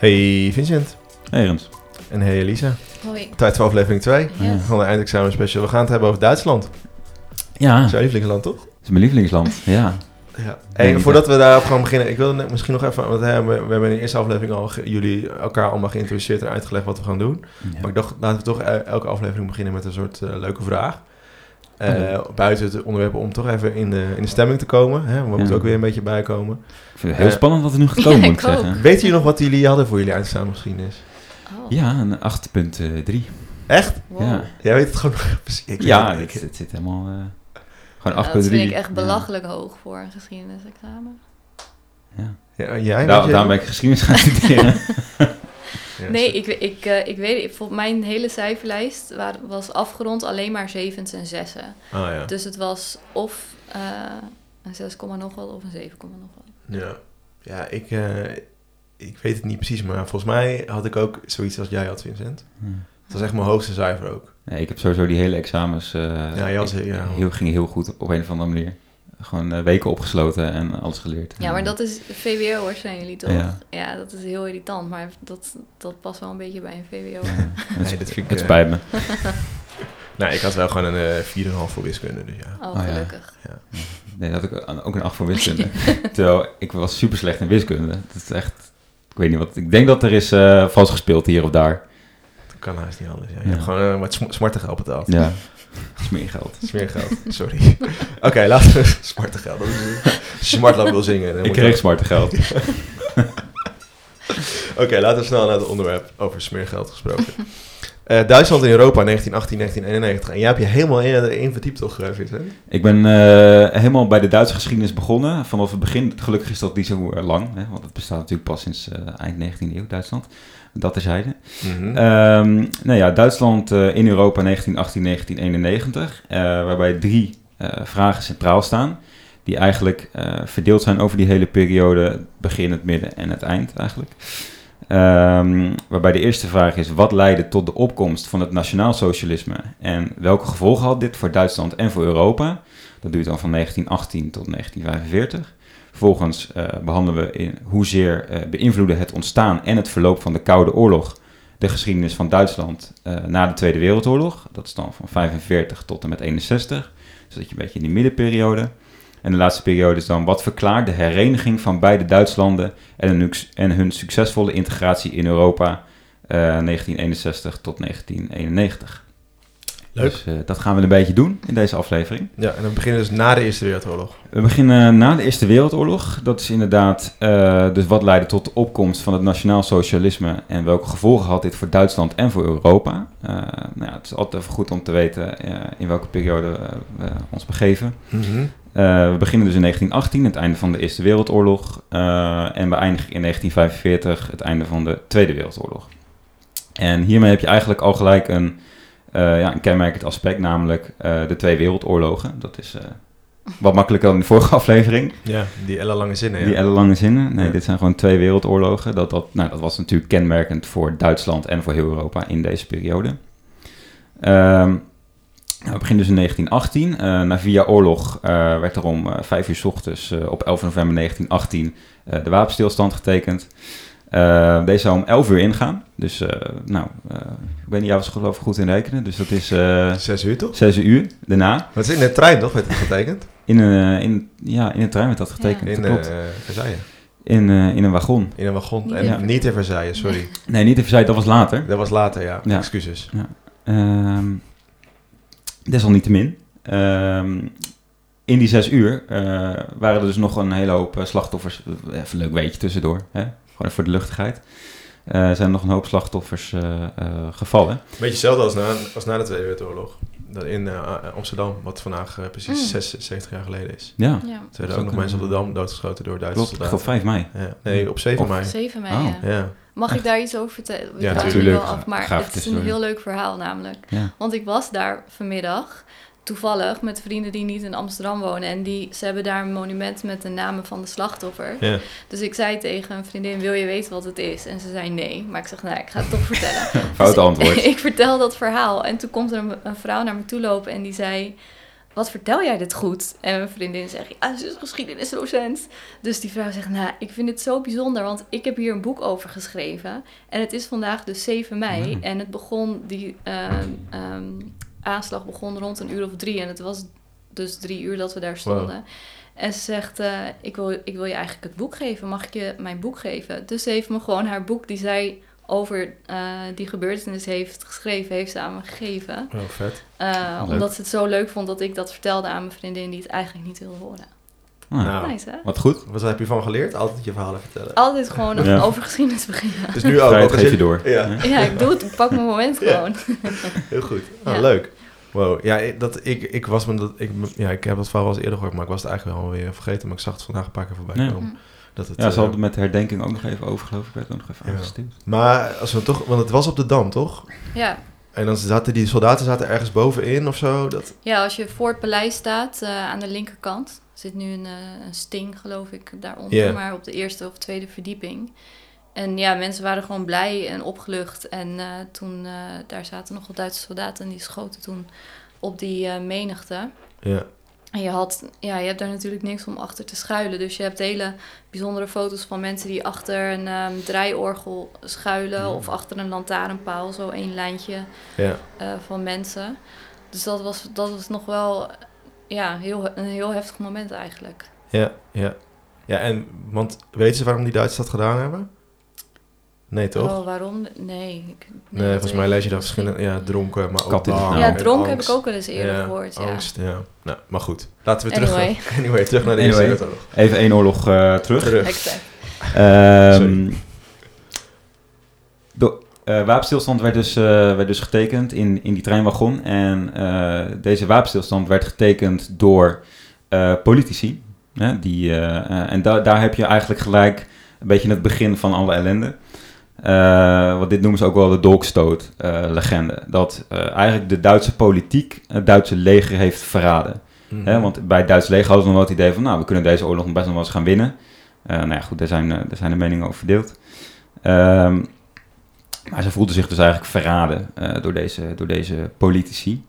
Hey Vincent. Hey Rens. En hey Elisa. Hoi. Tijd voor aflevering 2 Ja. van de eindexamen special. We gaan het hebben over Duitsland. Ja, Dat dat is jouw lievelingsland, toch? is mijn lievelingsland. Ja. Ja. Voordat we daarop gaan beginnen, ik wil net misschien nog even, want hè, we, we hebben in de eerste aflevering al jullie elkaar allemaal geïntroduceerd en uitgelegd wat we gaan doen. Maar ik dacht, laten we toch e- elke aflevering beginnen met een soort eh, leuke vraag. Eh, Buiten het onderwerp om toch even in de, in de stemming te komen. Hè? We moeten ook weer een beetje bijkomen. Ik vind het heel Eh, spannend wat er nu gaat komen, Ja, moet ik ook. zeggen. Weet jullie nog wat jullie hadden voor jullie eindexamengeschiedenis? Oh. Ja, een 8.3. Echt? Wow. Ja. Jij weet het gewoon. Ik weet Ja, het, het, ik- het zit helemaal... eh gewoon Ja, 8.3. dat vind ik echt Ja. belachelijk hoog voor een geschiedenisexamen. Ja. Ja, jij? Je- daarom ben ik geschiedenis gaan studeren. Ja, Nee, ik, ik, eh, ik weet het. Volgens mijn hele cijferlijst wa- was afgerond alleen maar zevens en zessen. Ah ja. Dus het was of eh, een 6, nog wat of een 7, nog wat. Ja, ja ik, eh, ik weet het niet precies, maar volgens mij had ik ook zoiets als jij had, Vincent. Het was echt mijn hoogste cijfer ook. Nee, ik heb sowieso die hele examens... eh, Ja, jij was- ik- ja. heel, ging heel goed op een of andere manier. Gewoon eh, weken opgesloten en alles geleerd. Ja, maar dat is VWO'ers zijn jullie toch? Ja. Ja. dat is heel irritant, maar dat, dat past wel een beetje bij een VWO. Ja, Nee, dat vind ik, het eh, spijt me. Nou, ik had wel gewoon een eh 4,5 voor wiskunde, dus ja. Oh, Oh, ja. gelukkig. Nee, dat had ik ook een 8 voor wiskunde. Terwijl ik was super slecht in wiskunde. Dat is echt... Ik weet niet wat... Ik denk dat er is eh vals gespeeld hier of daar. Kan haast niet anders. Ja. Je hebt gewoon eh, wat sm smartengeld betaald. Ja. Smeergeld. Smeergeld, sorry. Oké, laten we smartengeld. Dat is, als je smartlap wil zingen. Dan Ik kreeg smarte geld. Oké, laten we snel naar het onderwerp over smeergeld gesproken. Eh, Duitsland in Europa 1918, 1991. En jij hebt je helemaal in, verdiept, toch, eh, Vincent? Ik ben helemaal bij de Duitse geschiedenis begonnen. Vanaf het begin, gelukkig is dat niet zo lang. Hè, want het bestaat natuurlijk pas sinds eind 19e eeuw, Duitsland. Dat terzijde. Mhm. Ehm nou ja, Duitsland eh, in Europa 1918, 1991. eh, waarbij drie eh, vragen centraal staan. Die eigenlijk verdeeld zijn over die hele periode. Het begin, het midden en het eind eigenlijk. Ehm, waarbij de eerste vraag is: wat leidde tot de opkomst van het nationaal socialisme? En welke gevolgen had dit voor Duitsland en voor Europa? Dat duurt dan van 1918 tot 1945. Vervolgens eh, behandelen we in hoezeer eh beïnvloedde het ontstaan en het verloop van de Koude Oorlog de geschiedenis van Duitsland eh, na de Tweede Wereldoorlog. Dat is dan van 45 tot en met 61. Dus dat je een beetje in die middenperiode. En de laatste periode is dan wat verklaart de hereniging van beide Duitslanden en hun, en hun succesvolle integratie in Europa eh, 1961 tot 1991. Leuk. Dus eh, dat gaan we een beetje doen in deze aflevering. Ja, en dan beginnen we dus na de Eerste Wereldoorlog. We beginnen na de Eerste Wereldoorlog. Dat is inderdaad eh, dus wat leidde tot de opkomst van het nationaal socialisme en welke gevolgen had dit voor Duitsland en voor Europa. Eh, nou ja, het is altijd even goed om te weten in welke periode we ons begeven. Mhm. We beginnen dus in 1918, het einde van de Eerste Wereldoorlog. en we eindigen in 1945, het einde van de Tweede Wereldoorlog. En hiermee heb je eigenlijk al gelijk een, ja, een kenmerkend aspect, namelijk eh, de twee wereldoorlogen. Dat is eh, wat makkelijker dan in de vorige aflevering. Ja, die ellenlange zinnen. Ja. Die ellenlange zinnen. Nee, Ja. dit zijn gewoon twee wereldoorlogen. Dat, dat, nou, dat was natuurlijk kenmerkend voor Duitsland en voor heel Europa in deze periode. Nou, we beginnen dus in 1918. Eh, na vier oorlog eh, werd er om eh, vijf uur 's ochtends eh, op 11 november 1918 eh, de wapenstilstand getekend. Eh, deze zou om 11 uur ingaan. Dus, eh, nou, eh, ik weet niet, jij was geloof ik goed in rekenen. Dus dat is eh Zes uur, toch? 6 uur daarna. Wat is in de trein, toch? Werd het getekend? In een, in, ja, in een trein werd dat getekend. In dat eh klopt. Versailles. In, eh, in een wagon. In een wagon. Niet En in- niet in Versailles, sorry. Nee, niet even zei, dat was later. Dat was later, ja. Ja. Excuses. Ehm desalniettemin. ehm in die zes uur eh, waren er dus nog een hele hoop slachtoffers. Even een leuk weetje tussendoor. Hè? Gewoon even voor de luchtigheid. Eh, er zijn nog een hoop slachtoffers eh, eh, gevallen. Beetje hetzelfde als na, als na de Tweede Wereldoorlog. Dat in eh, Amsterdam, wat vandaag precies Mm. 76 jaar geleden is. Ja, Ja. Toen ook nog mensen op de Dam doodgeschoten door Duitse klopt. Soldaten. 5 mei. Ja. Nee, op 7 Of- mei. 7 mei, Oh. ja. Mag ik daar iets over vertellen? Ik Ja, natuurlijk. wel af, maar het is een heel leuk verhaal namelijk. Ja. Want ik was daar vanmiddag toevallig met vrienden die niet in Amsterdam wonen. En die, ze hebben daar een monument met de namen van de slachtoffers. Ja. Dus ik zei tegen een vriendin, wil je weten wat het is? En ze zei nee. Maar ik zeg, nou, ik ga het toch vertellen. Fout Dus antwoord. ik vertel dat verhaal. En toen komt er een, een vrouw naar me toe lopen en die zei... wat vertel jij dit goed? En mijn vriendin zegt, ja, ze is geschiedenisdocent. Dus die vrouw zegt, nou, ik vind het zo bijzonder, want ik heb hier een boek over geschreven. En het is vandaag dus 7 mei. Mm. En het begon, die ehm, ehm, aanslag begon rond een uur of drie. En het was dus drie uur dat we daar stonden. En ze zegt, eh, ik, wil, ik wil je eigenlijk het boek geven. Mag ik je mijn boek geven? Dus ze heeft me gewoon haar boek die zij over eh, die gebeurtenis heeft geschreven, heeft ze aan me gegeven. Oh, vet. Uh, Leuk. omdat ze het zo leuk vond dat ik dat vertelde aan mijn vriendin die het eigenlijk niet wilde horen. Ah, Nou, Nice, hè? Wat goed. wat heb je van geleerd? Altijd je verhalen vertellen. Altijd gewoon Ja. over geschiedenis beginnen. Dus nu ook. Vrijheid ook geef je door. Ja, Ja, ik doe het. Ik pak mijn moment Ja. gewoon. heel goed. Ah, Ja. Leuk. Wow. Ja, ik- dat, ik, ik was me dat, ik, ja, ik heb dat verhaal wel eens eerder gehoord, maar ik was het eigenlijk wel weer vergeten. Maar ik zag het vandaag een paar keer voorbij Ja. komen. Dat het, Ja, ze eh, hadden met de herdenking ook nog even over, geloof ik. werd ook nog even Ja. aangestuurd. maar als we toch, want het was op de Dam, toch? Ja. En dan zaten die soldaten zaten ergens bovenin of zo. Dat, ja, als je voor het paleis staat, eh, aan de linkerkant, zit nu een, eh, een sting, geloof ik, daaronder. Maar op de eerste of tweede verdieping. En ja, mensen waren gewoon blij en opgelucht. En eh, toen, eh, daar zaten nog wat Duitse soldaten en die schoten toen op die menigte. ja. En je, had, ja, je hebt daar natuurlijk niks om achter te schuilen. Dus je hebt hele bijzondere foto's van mensen die achter een ehm, draaiorgel schuilen. Of achter een lantaarnpaal, zo één lijntje Ja. van mensen. Dus dat was, dat was nog wel ja, heel, een heel heftig moment eigenlijk. Ja, ja. Ja, en, want weten ze waarom die Duitsers dat gedaan hebben? Nee, toch? Oh, waarom? Nee. Ik, nee, dat volgens mij lees je daar niet. verschillende, ja, dronken, maar ook bang. Ja, en dronken heb ik ook wel eens eerder Ja, gehoord. Ja. Angst, ja. Nou, maar goed. Laten we Anyway. terug gaan. Anyway, terug naar de Anyway. Eerste Wereldoorlog. Even één oorlog eh, terug. Terug. Exact. Ehm, de eh, wapenstilstand werd dus, eh, werd dus getekend in, in die treinwagon. En eh, deze wapenstilstand werd getekend door politici. Hè, die, en da- daar heb je eigenlijk gelijk een beetje het begin van alle ellende. Want dit noemen ze ook wel de dolkstoot-legende. dat eigenlijk de Duitse politiek het Duitse leger heeft verraden. Mhm. Hè, want bij het Duits leger hadden ze nog wel het idee van, nou, we kunnen deze oorlog nog best nog wel eens gaan winnen. Nou ja, goed, daar zijn, daar zijn de meningen over verdeeld. Ehm, maar ze voelden zich dus eigenlijk verraden eh, door, deze, door deze politici.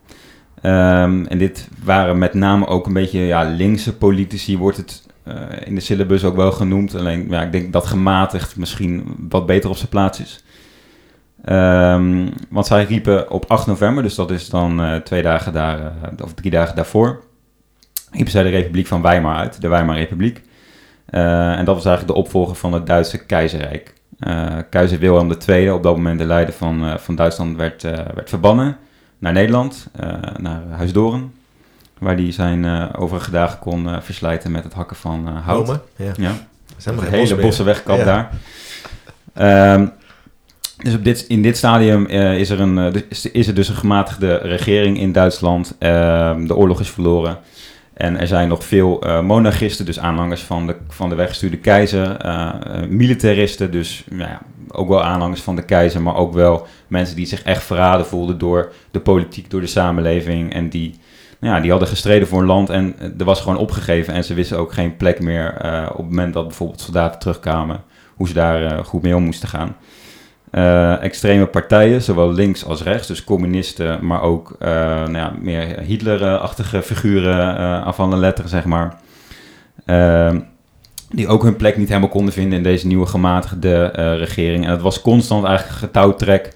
Ehm, en dit waren met name ook een beetje ja, linkse politici, wordt het eh, in de syllabus ook wel genoemd. Alleen, ja, ik denk dat gematigd misschien wat beter op zijn plaats is. Ehm, want zij riepen op 8 november, dus dat is dan eh, twee dagen daar, of drie dagen daarvoor, riepen zij de Republiek van Weimar uit, de Weimar Republiek. En dat was eigenlijk de opvolger van het Duitse keizerrijk. Eh, keizer Wilhelm II, op dat moment de leider van, eh, van Duitsland, werd, eh, werd verbannen naar Nederland, naar Huisdoren, waar hij zijn overige dagen kon verslijten met het hakken van hout. Homen? Ja. Ja, zijn hele bossen weggekapt Ja. daar. Ehm, dus op dit, in dit stadium is, er een, dus- is, is er dus een gematigde regering in Duitsland. Ehm, de oorlog is verloren. En er zijn nog veel eh, monarchisten, dus aanhangers van de, van de weggestuurde keizer. eh, militaristen, dus ja, ook wel aanhangers van de keizer. Maar ook wel mensen die zich echt verraden voelden door de politiek, door de samenleving. En die, nou ja, die hadden gestreden voor een land en er was gewoon opgegeven. En ze wisten ook geen plek meer op het moment dat bijvoorbeeld soldaten terugkwamen. Hoe ze daar goed mee om moesten gaan. Eh, extreme partijen, zowel links als rechts, dus communisten, maar ook eh, nou ja, meer Hitler-achtige figuren uh, af van de letter, zeg maar. Uh, die ook hun plek niet helemaal konden vinden in deze nieuwe gematigde regering. En het was constant eigenlijk een getouwtrek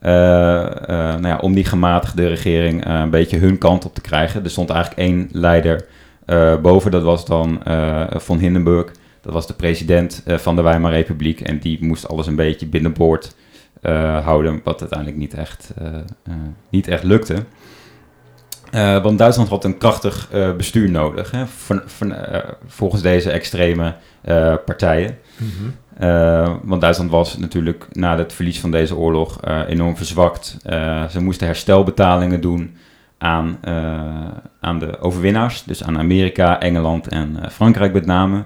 nou ja, om die gematigde regering een beetje hun kant op te krijgen. Er stond eigenlijk één leider boven, dat was dan von Hindenburg. Dat was de president uh, van de Weimar Republiek en die moest alles een beetje binnenboord uh, houden, wat uiteindelijk niet echt, uh, niet echt lukte. Want Duitsland had een krachtig bestuur nodig, hè, van, van, volgens deze extreme partijen. Mm -hmm. want Duitsland was natuurlijk na het verlies van deze oorlog enorm verzwakt. ze moesten herstelbetalingen doen aan, aan de overwinnaars, dus aan Amerika, Engeland en Frankrijk met name.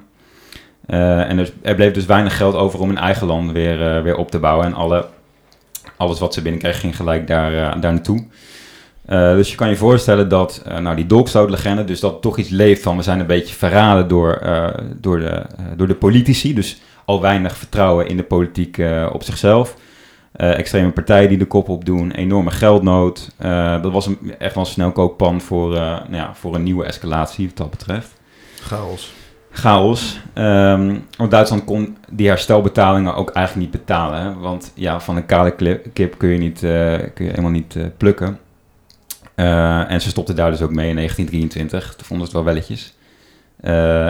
Uh, en dus, er bleef dus weinig geld over om hun eigen land weer, uh, weer op te bouwen. En alle, alles wat ze binnenkregen ging gelijk daar, uh, daar naartoe. dus je kan je voorstellen dat nou, die dolkstootlegende, dus dat toch iets leeft van we zijn een beetje verraden door, door, de, door de politici. Dus al weinig vertrouwen in de politiek op zichzelf. Extreme partijen die de kop op doen, enorme geldnood. Dat was een, echt wel een snelkookpan voor, nou ja, voor een nieuwe escalatie wat dat betreft. Chaos. Chaos. Um, want Duitsland kon die herstelbetalingen ook eigenlijk niet betalen. Want ja, van een kale kip kun je, niet, kun je helemaal niet plukken. en ze stopten daar dus ook mee in 1923. Toen vonden ze het wel welletjes.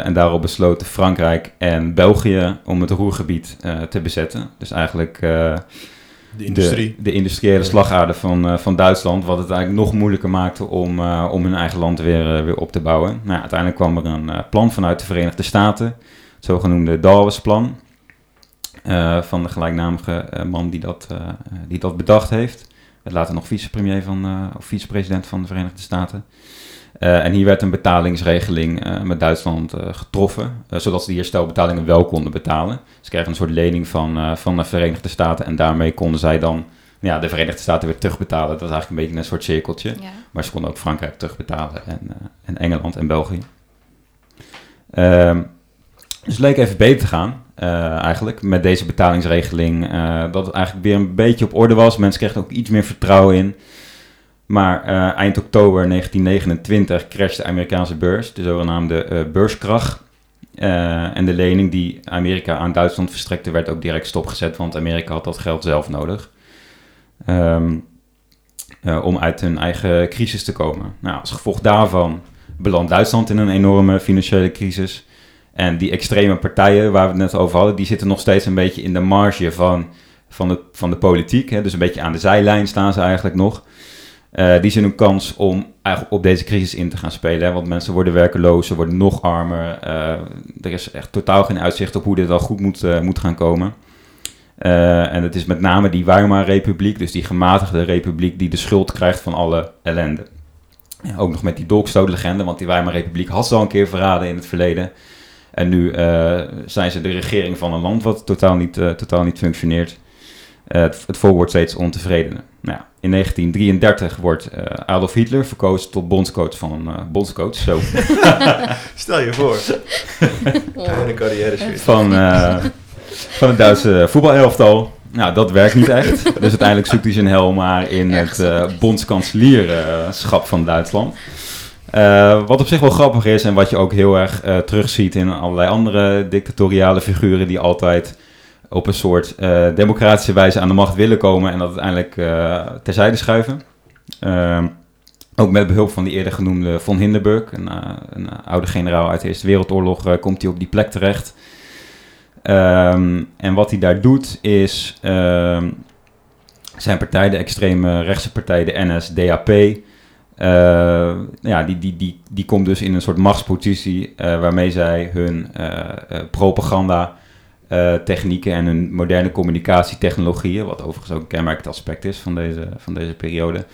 En daarop besloten Frankrijk en België om het Roergebied te bezetten. Dus eigenlijk de, industrie. de, industriële slagader van, van Duitsland, wat het eigenlijk nog moeilijker maakte om, om hun eigen land weer, weer op te bouwen. Nou, uiteindelijk kwam er een plan vanuit de Verenigde Staten, het zogenoemde Dawes-plan, van de gelijknamige man die dat, die dat bedacht heeft. Later nog vicepremier van, of vicepresident van de Verenigde Staten. Uh, en hier werd een betalingsregeling uh, met Duitsland uh, getroffen, zodat ze die herstelbetalingen wel konden betalen. Ze kregen een soort lening van, van de Verenigde Staten en daarmee konden zij dan ja, de Verenigde Staten weer terugbetalen. Dat was eigenlijk een beetje een soort cirkeltje. Ja. Maar ze konden ook Frankrijk terugbetalen en, en Engeland en België. Ehm, dus het leek even beter te gaan, eigenlijk, met deze betalingsregeling. dat het eigenlijk weer een beetje op orde was. Mensen kregen ook iets meer vertrouwen in. Maar uh, eind oktober 1929 crashte de Amerikaanse beurs, de zogenaamde uh, beurskrach. Uh, en de lening die Amerika aan Duitsland verstrekte werd ook direct stopgezet, want Amerika had dat geld zelf nodig. Um, om uit hun eigen crisis te komen. Nou, als gevolg daarvan belandt Duitsland in een enorme financiële crisis. En die extreme partijen waar we het net over hadden, die zitten nog steeds een beetje in de marge van, van, de, van de politiek. Hè? Dus een beetje aan de zijlijn staan ze eigenlijk nog. Uh, die zien een kans om eigenlijk op deze crisis in te gaan spelen. Want mensen worden werkeloos, ze worden nog armer. Uh, er is echt totaal geen uitzicht op hoe dit al goed moet, uh, moet gaan komen. en het is met name die Weimar-republiek, dus die gematigde republiek, die de schuld krijgt van alle ellende. Ook nog met die dolkstootlegende, want die Weimar-republiek had ze al een keer verraden in het verleden. En nu zijn ze de regering van een land wat totaal niet, totaal niet functioneert. Het, het, volk wordt steeds ontevredener. Nou in 1933 wordt uh, Adolf Hitler verkozen tot bondscoach van uh, bondscoach. Zo. Stel je voor. Kleine carrière van, uh, van het Duitse voetbalelftal. Nou, dat werkt niet echt. Dus uiteindelijk zoekt hij zijn hel maar in het uh, bondskanselierschap van Duitsland. wat op zich wel grappig is en wat je ook heel erg terugziet in allerlei andere dictatoriale figuren die altijd op een soort uh, democratische wijze aan de macht willen komen en dat uiteindelijk uh, terzijde schuiven. Uh, ook met behulp van die eerder genoemde von Hindenburg, een, uh, een oude generaal uit de Eerste Wereldoorlog, komt hij op die plek terecht. Um, en wat hij daar doet is ehm, zijn partij, de extreme rechtse partij, de NSDAP, ja, die, die, die, die komt dus in een soort machtspositie waarmee zij hun propaganda uh, technieken en hun moderne communicatietechnologieën, wat overigens ook een kenmerkend aspect is van deze, van deze periode.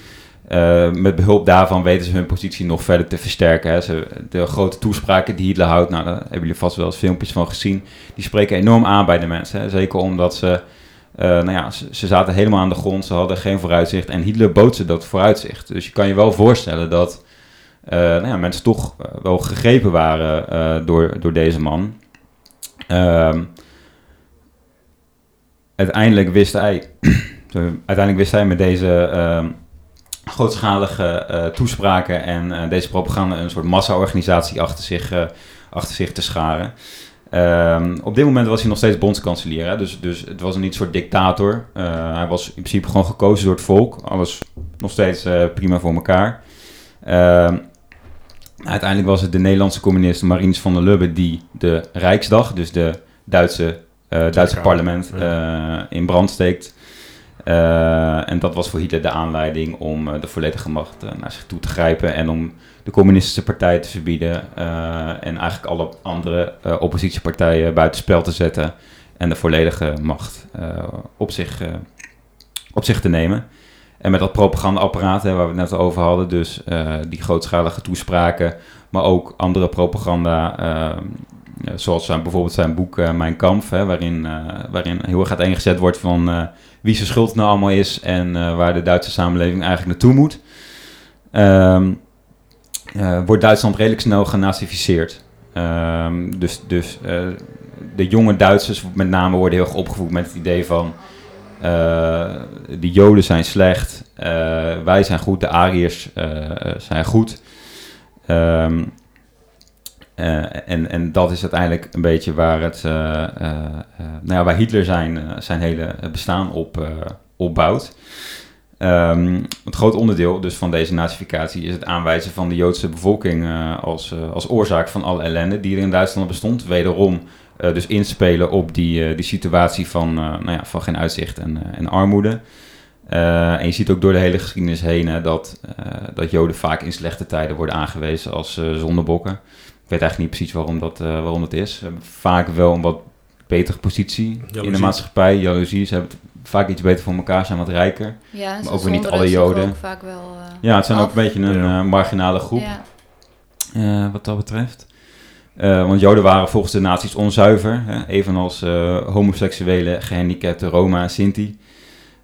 Uh, met behulp daarvan weten ze hun positie nog verder te versterken. Hè. Ze, de grote toespraken die Hitler houdt, nou, daar hebben jullie vast wel eens filmpjes van gezien, die spreken enorm aan bij de mensen. Hè. Zeker omdat ze, uh, nou ja, ze, ze, zaten helemaal aan de grond, ze hadden geen vooruitzicht en Hitler bood ze dat vooruitzicht. Dus je kan je wel voorstellen dat nou ja, mensen toch wel gegrepen waren door, door deze man. Ehm, uiteindelijk wist hij, uiteindelijk wist hij met deze uh, grootschalige uh, toespraken en uh, deze propaganda een soort massa-organisatie achter zich, eh, achter zich te scharen. Um, op dit moment was hij nog steeds bondskanselier, hè? Dus, dus het was een niet soort dictator. hij was in principe gewoon gekozen door het volk. Alles nog steeds prima voor elkaar. Ehm, uiteindelijk was het de Nederlandse communist Marines van der Lubbe die de Rijksdag, dus de Duitse uh, Duitse parlement uh, in brand steekt. Uh, en dat was voor Hitler de aanleiding om de volledige macht naar zich toe te grijpen en om de communistische partij te verbieden en eigenlijk alle andere oppositiepartijen buitenspel te zetten en de volledige macht op, zich, op zich te nemen. En met dat propagandaapparaat waar we het net over hadden, dus die grootschalige toespraken, maar ook andere propaganda eh, zoals zijn, bijvoorbeeld zijn boek uh, Mijn Kamp, hè, waarin, uh, waarin heel erg uiteengezet wordt van wie zijn schuld nou allemaal is en waar de Duitse samenleving eigenlijk naartoe moet. Ehm, wordt Duitsland redelijk snel genazificeerd. dus dus de jonge Duitsers met name worden heel erg opgevoed met het idee van de Joden zijn slecht, wij zijn goed, de Ariërs zijn goed. Ehm, en, en dat is uiteindelijk een beetje waar, het, nou ja, waar Hitler zijn, zijn hele bestaan op opbouwt. Um, het groot onderdeel dus van deze nazificatie is het aanwijzen van de Joodse bevolking uh, als, uh, als oorzaak van alle ellende die er in Duitsland bestond. Wederom uh, dus inspelen op die, die situatie van, nou ja, van geen uitzicht en, en armoede. en je ziet ook door de hele geschiedenis heen dat, dat Joden vaak in slechte tijden worden aangewezen als zondebokken. Ik weet eigenlijk niet precies waarom dat, waarom dat is. Vaak wel een wat betere positie Jaloezie. in de maatschappij. Jaloezie, ze hebben vaak iets beter voor elkaar, zijn wat rijker. Ja, maar ook weer niet alle Joden. vaak wel, uh, ja, het zijn ook een beetje een uh, marginale groep ja. uh, wat dat betreft. want Joden waren volgens de nazi's onzuiver, hè, evenals homoseksuele, gehandicapte Roma en Sinti.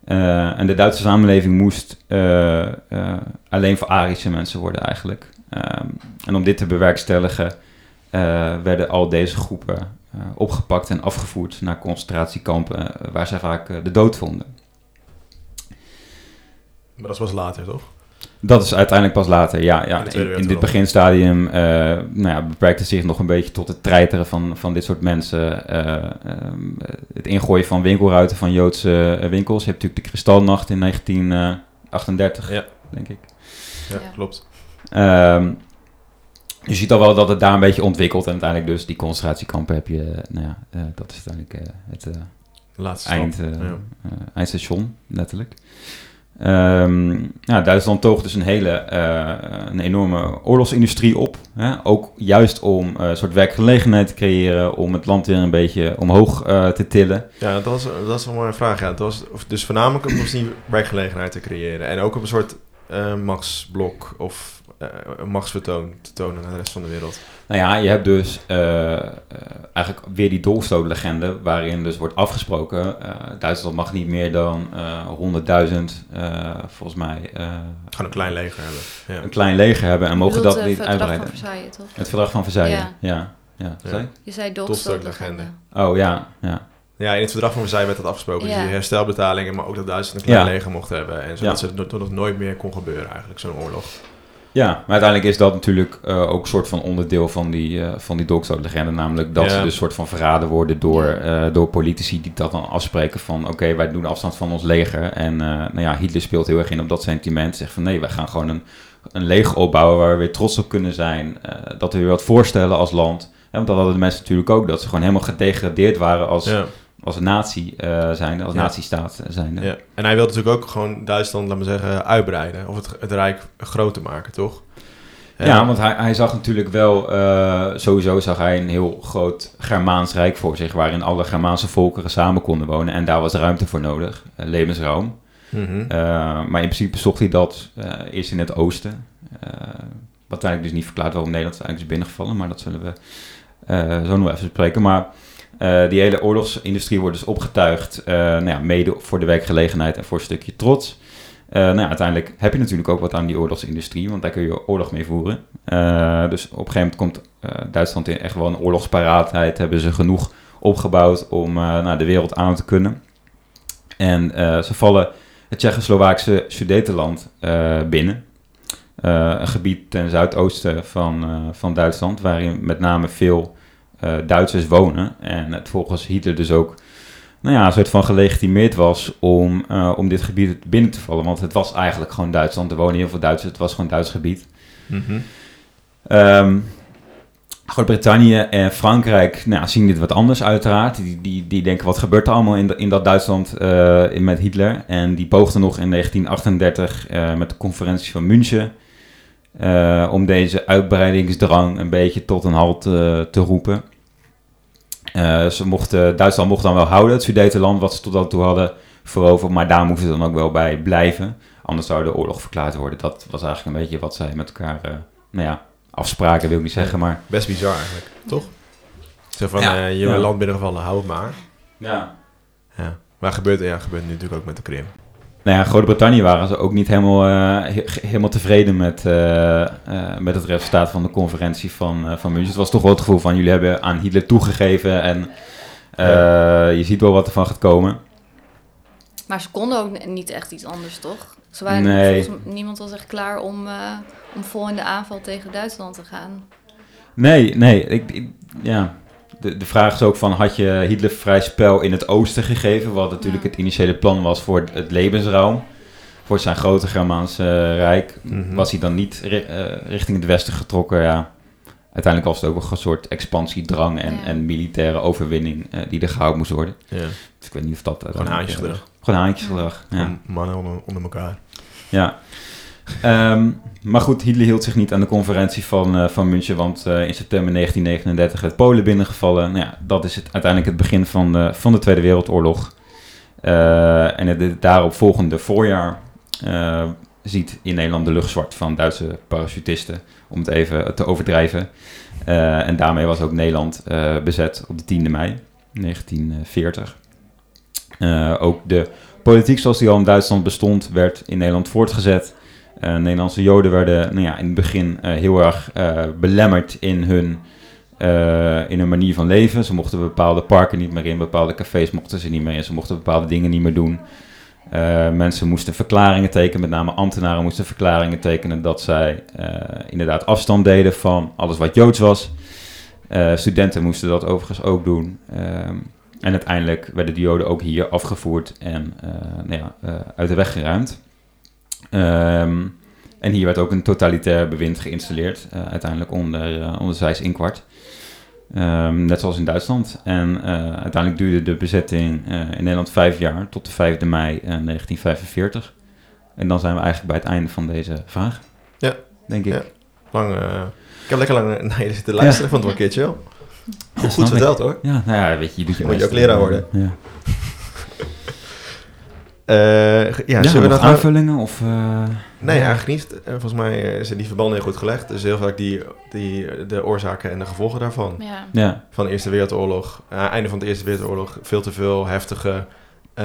En de Duitse samenleving moest alleen voor Arische mensen worden eigenlijk. En om dit te bewerkstelligen werden al deze groepen eh, opgepakt en afgevoerd naar concentratiekampen eh, waar zij vaak eh, de dood vonden. Maar dat was later, toch? Dat is uiteindelijk pas later, ja. ja. In, in dit beginstadium uh, nou ja, beperkte zich nog een beetje tot het treiteren van, van dit soort mensen. Ehm, het ingooien van winkelruiten van Joodse winkels. Je hebt natuurlijk de Kristalnacht in 1938, ja. denk ik. Ja, klopt. Ehm, je ziet al wel dat het daar een beetje ontwikkelt. En uiteindelijk dus die concentratiekampen heb je... Nou ja, uh, dat is uiteindelijk uh, het uh, Laatste eind, ja. eindstation, letterlijk. Um, ja, Duitsland toog dus een hele, een enorme oorlogsindustrie op. Hè? Ook juist om een soort werkgelegenheid te creëren, om het land weer een beetje omhoog te tillen. Ja, dat was, dat was wel een vraag. Ja. Het was dus voornamelijk om die werkgelegenheid te creëren. En ook op een soort machtsblok of machtsvertoon te tonen aan de rest van de wereld. Nou ja, je hebt dus uh, eigenlijk weer die dolfstootlegende waarin dus wordt afgesproken, Duitsland mag niet meer dan 100.000, volgens mij... Gewoon een klein leger hebben. Ja. Een klein leger hebben en mogen dat niet uitbreiden. Het verdrag van Versailles, toch? Het verdrag van Versailles, ja. ja. ja. ja. Je zei dolfstootlegende. Oh ja, ja. Ja, in het verdrag van Versailles werd dat afgesproken. Ja. Dus die herstelbetalingen, maar ook dat Duitsland een klein leger mocht hebben. En zodat ja. het nog nooit meer kon gebeuren eigenlijk, zo'n oorlog. Ja, maar uiteindelijk is dat natuurlijk uh, ook een soort van onderdeel van die, uh, van die Namelijk dat ze dus soort van verraden worden door, uh, door politici die dat dan afspreken van... oké, okay, wij doen afstand van ons leger. En nou ja, Hitler speelt heel erg in op dat sentiment. Zegt van nee, wij gaan gewoon een, een leger opbouwen waar we weer trots op kunnen zijn. dat we weer wat voorstellen als land. want dat hadden de mensen natuurlijk ook. Dat ze gewoon helemaal gedegradeerd waren als... Ja als natie uh, zijn, als ja. nazistaat zijn. Ja. En hij wilde natuurlijk ook gewoon Duitsland, laten we zeggen, uitbreiden. Of het, het Rijk groter maken, toch? Ja, want hij, hij zag natuurlijk wel, uh, sowieso zag hij een heel groot Germaans Rijk voor zich, waarin alle Germaanse volkeren samen konden wonen. En daar was ruimte voor nodig, uh, levensruim. Mm -hmm. maar in principe zocht hij dat eerst in het oosten. wat eigenlijk dus niet verklaart waarom Nederland eigenlijk is binnengevallen, maar dat zullen we zo nog even spreken. Maar uh, die hele oorlogsindustrie wordt dus opgetuigd, uh, nou ja, mede voor de werkgelegenheid en voor een stukje trots. Uh, nou ja, uiteindelijk heb je natuurlijk ook wat aan die oorlogsindustrie, want daar kun je oorlog mee voeren. dus op een gegeven moment komt Duitsland in echt wel een oorlogsparaatheid, hebben ze genoeg opgebouwd om nou, de wereld aan te kunnen. En ze vallen het Tsjechoslowaakse Sudetenland binnen. een gebied ten zuidoosten van, van Duitsland, waarin met name veel Duitsers wonen. En het volgens Hitler dus ook nou ja, een soort van gelegitimeerd was om, uh, om dit gebied binnen te vallen. Want het was eigenlijk gewoon Duitsland. Er wonen heel veel Duitsers. Het was gewoon Duits gebied. Mm -hmm. um, Groot-Brittannië en Frankrijk nou, zien dit wat anders uiteraard. Die, die, die denken wat gebeurt er allemaal in, in dat Duitsland uh, in, met Hitler. En die poogden nog in 1938 uh, met de conferentie van München uh, om deze uitbreidingsdrang een beetje tot een halt uh, te roepen. Uh, ze mochten, Duitsland mocht dan wel houden, het Sudetenland wat ze tot dan toe hadden veroverd, maar daar moesten ze dan ook wel bij blijven. Anders zou de oorlog verklaard worden. Dat was eigenlijk een beetje wat zij met elkaar, nou ja, afspraken wil ik niet zeggen, maar... Best bizar eigenlijk, toch? Zo van, ja, je ja. land binnengevallen, hou het maar. Ja. ja. Maar gebeurt, ja, gebeurt nu natuurlijk ook met de Krim. Nou ja, Groot-Brittannië waren ze ook niet helemaal, uh, helemaal tevreden met, uh, uh, met het resultaat van de conferentie van, van München. Het was toch wel het gevoel van jullie hebben aan Hitler toegegeven en ja. je ziet wel wat er van gaat komen. Maar ze konden ook niet echt iets anders, toch? Ze waren, Nee. volgens m- niemand was echt klaar om, eh, om vol in de aanval tegen Duitsland te gaan. Nee, nee. Ik, ik- ja. De, de vraag is ook van, had je Hitler vrij spel in het oosten gegeven? Wat natuurlijk Ja. het initiële plan was voor het, levensruim. Voor zijn grote Germaanse rijk. Mhm. Was hij dan niet ri- eh, richting het westen getrokken? Ja. Uiteindelijk was het ook een soort expansiedrang en, Ja. en militaire overwinning eh, die er gehouden moest worden. Ja. Dus ik weet niet of dat... Gewoon uiteindelijk, haantjesgedrag. eh, Gewoon haantjesgedrag, ja. Gewoon Mannen onder, onder elkaar. Ja. Ehm, maar goed, Hitler hield zich niet aan de conferentie van, eh, van München, want eh, in september 1939 werd Polen binnengevallen. Nou ja, dat is het, uiteindelijk het begin van de, van de Tweede Wereldoorlog. Eh, en het, het daarop volgende voorjaar ziet in Nederland de lucht zwart van Duitse parachutisten, om het even te overdrijven. En daarmee was ook Nederland bezet op de 10e mei 1940. Eh, ook de politiek zoals die al in Duitsland bestond, werd in Nederland voortgezet. Eh, Nederlandse Joden werden nou ja, in het begin eh, heel erg eh, belemmerd in hun, in hun manier van leven. Ze mochten bepaalde parken niet meer in, bepaalde cafés mochten ze niet meer in, ze mochten bepaalde dingen niet meer doen. Mensen moesten verklaringen tekenen, met name ambtenaren moesten verklaringen tekenen dat zij inderdaad afstand deden van alles wat Joods was. Studenten moesten dat overigens ook doen. Ehm, en uiteindelijk werden de Joden ook hier afgevoerd en nou ja, uit de weg geruimd. Ehm, en hier werd ook een totalitair bewind geïnstalleerd, eh, uiteindelijk onder, eh onder Zijs Inkwart. Ehm, net zoals in Duitsland. En eh, uiteindelijk duurde de bezetting in Nederland vijf jaar, tot de 5 mei eh, 1945. En dan zijn we eigenlijk bij het einde van deze vraag. Ja. Denk ik. Ja. Lang, ik heb lekker lang naar je zitten luisteren. Vond het wel een keertje. Ja, Goed ik. verteld hoor. Ja, nou ja, weet je, je doet je Moet je ook leraar worden. Ja, Eh, ja, ja, zullen we nog dat nou- aanvullingen? Of, eh, Nee, eigenlijk niet. Eh, volgens mij eh, zijn die verbanden heel goed gelegd. Dus heel vaak die, die, de oorzaken en de gevolgen daarvan. Ja. Ja, Van de Eerste Wereldoorlog. eh, einde van de Eerste Wereldoorlog. Veel te veel heftige eh,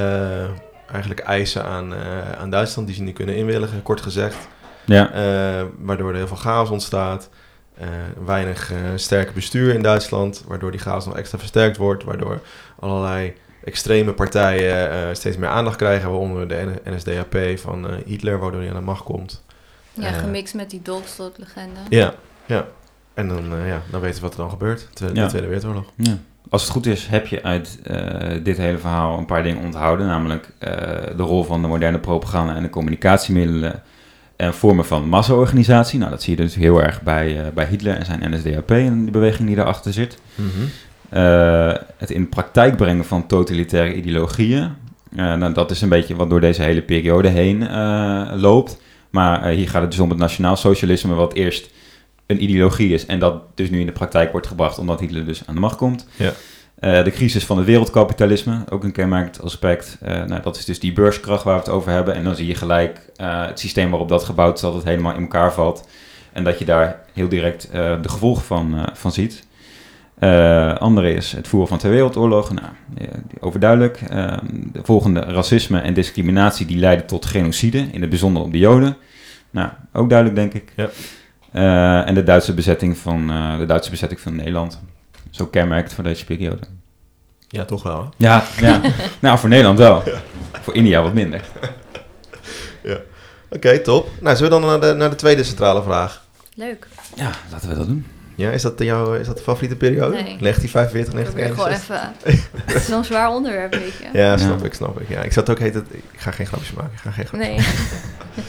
eigenlijk eisen aan, eh, aan Duitsland. Die ze niet kunnen inwilligen, kort gezegd. ja, Eh, waardoor er heel veel chaos ontstaat. Eh, weinig eh sterke bestuur in Duitsland. Waardoor die chaos nog extra versterkt wordt. Waardoor allerlei extreme partijen eh, steeds meer aandacht krijgen. Waaronder de NSDAP van eh, Hitler. Waardoor hij aan de macht komt. ja, Eh. gemixt met die Dolkstad-legende. Ja, ja. En dan, eh, ja, dan weten we wat er dan gebeurt. Ja. De Tweede Wereldoorlog. ja. Als het goed is, heb je uit eh, dit hele verhaal een paar dingen onthouden. Namelijk eh, de rol van de moderne propaganda en de communicatiemiddelen en vormen van massa-organisatie. Nou, dat zie je dus heel erg bij, eh, bij Hitler en zijn NSDAP en de beweging die daarachter zit. Eh, het in praktijk brengen van totalitaire ideologieën. Eh, nou, dat is een beetje wat door deze hele periode heen eh, loopt. Maar hier gaat het dus om het nationaal socialisme, wat eerst een ideologie is en dat dus nu in de praktijk wordt gebracht omdat Hitler dus aan de macht komt. Ja. De crisis van het wereldkapitalisme, ook een kenmerkend aspect. Nou, dat is dus die beurskracht waar we het over hebben. En dan zie je gelijk het systeem waarop dat gebouwd is, dat het helemaal in elkaar valt. En dat je daar heel direct de gevolgen van, van ziet. Eh, andere is het voeren van twee wereldoorlogen. Nou, eh, overduidelijk. Eh, de volgende racisme en discriminatie die leiden tot genocide, in het bijzonder op de Joden. Nou, ook duidelijk denk ik. Ja. Eh, en de Duitse bezetting van eh, de Duitse bezetting van Nederland. Zo kenmerkend voor deze periode. Ja, toch wel. hè? Ja, ja. nou voor Nederland wel. Voor India wat minder. Oké, top. Nou, zullen we dan naar de, naar de tweede centrale vraag? Leuk. Ja, laten we dat doen. Ja, is dat de, jouw, is dat de favoriete periode? Nee. 1945, Ik probeer gewoon 1961? even... Het is zo'n zwaar onderwerp, weet je. Ja, snap Ja. ik, snap ik. Ja, ik zat ook heet het. Ik ga geen grapjes maken. Ik ga geen grapjes. Nee.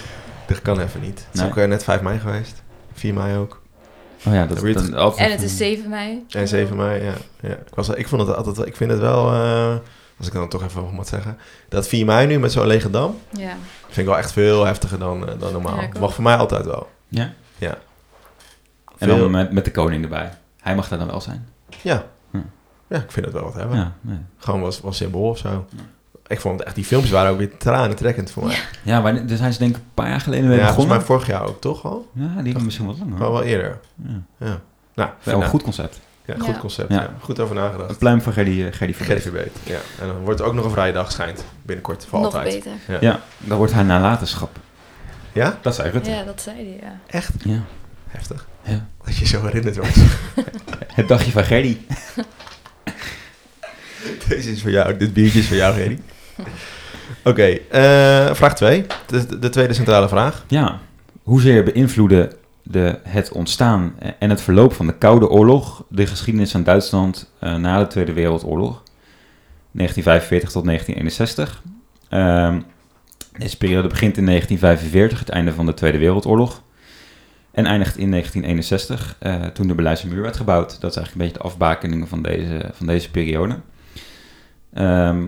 Dat kan even niet. Het is Nee. ook eh, net 5 mei geweest. 4 mei ook. Oh ja, dat is dan altijd... En het is 7 mei. En 7 mei, ja. ja. Ik, was, ik vond het altijd wel, ik vind het wel, eh, als ik dan toch even wat moet zeggen, dat 4 mei nu met zo'n lege dam, Ja. vind ik wel echt veel heftiger dan, eh, dan normaal. Ja, ik. Mag voor mij altijd wel. Ja. Ja. En Veel- dan met, met de koning erbij. Hij mag daar dan wel zijn. Ja. Hm. Ja, ik vind het wel wat hebben. Ja, nee. Gewoon was, was symbool of zo. Ik vond het echt, die filmpjes waren ook weer tranentrekkend voor mij. ja maar daar zijn ze denk ik een paar jaar geleden mee Ja, volgens begonnen. mij vorig jaar ook, toch al? Ja, die hebben misschien wat langer. Maar wel eerder. Ja. Ja. Nou, Wel een nou, goed concept. Ja, goed Ja. concept. Ja. Ja. Goed over nagedacht. Een pluim van Gerdy, eh, Gerdy Verbeet. Ja. En dan wordt het ook nog een vrije dag, schijnt. Binnenkort, voor Nog altijd. beter. Ja. Ja, dan wordt haar nalatenschap. Ja? Dat zei Rutte. Ja, dat zei hij, ja. Echt? Ja. Heftig. Ja. Dat je zo herinnerd wordt. Het dagje van Gerdy. Deze is voor jou. Dit biertje is voor jou, Gerry. Oké, eh, vraag 2. De, de tweede centrale vraag. Ja, hoezeer beïnvloedde de, het ontstaan en het verloop van de Koude Oorlog de geschiedenis van Duitsland eh, na de Tweede Wereldoorlog, 1945 tot 1961? Ehm, deze periode begint in 1945, het einde van de Tweede Wereldoorlog. En eindigt in 1961, eh, toen de Berlijnse muur werd gebouwd. Dat is eigenlijk een beetje de afbakening van deze, van deze periode. Ehm,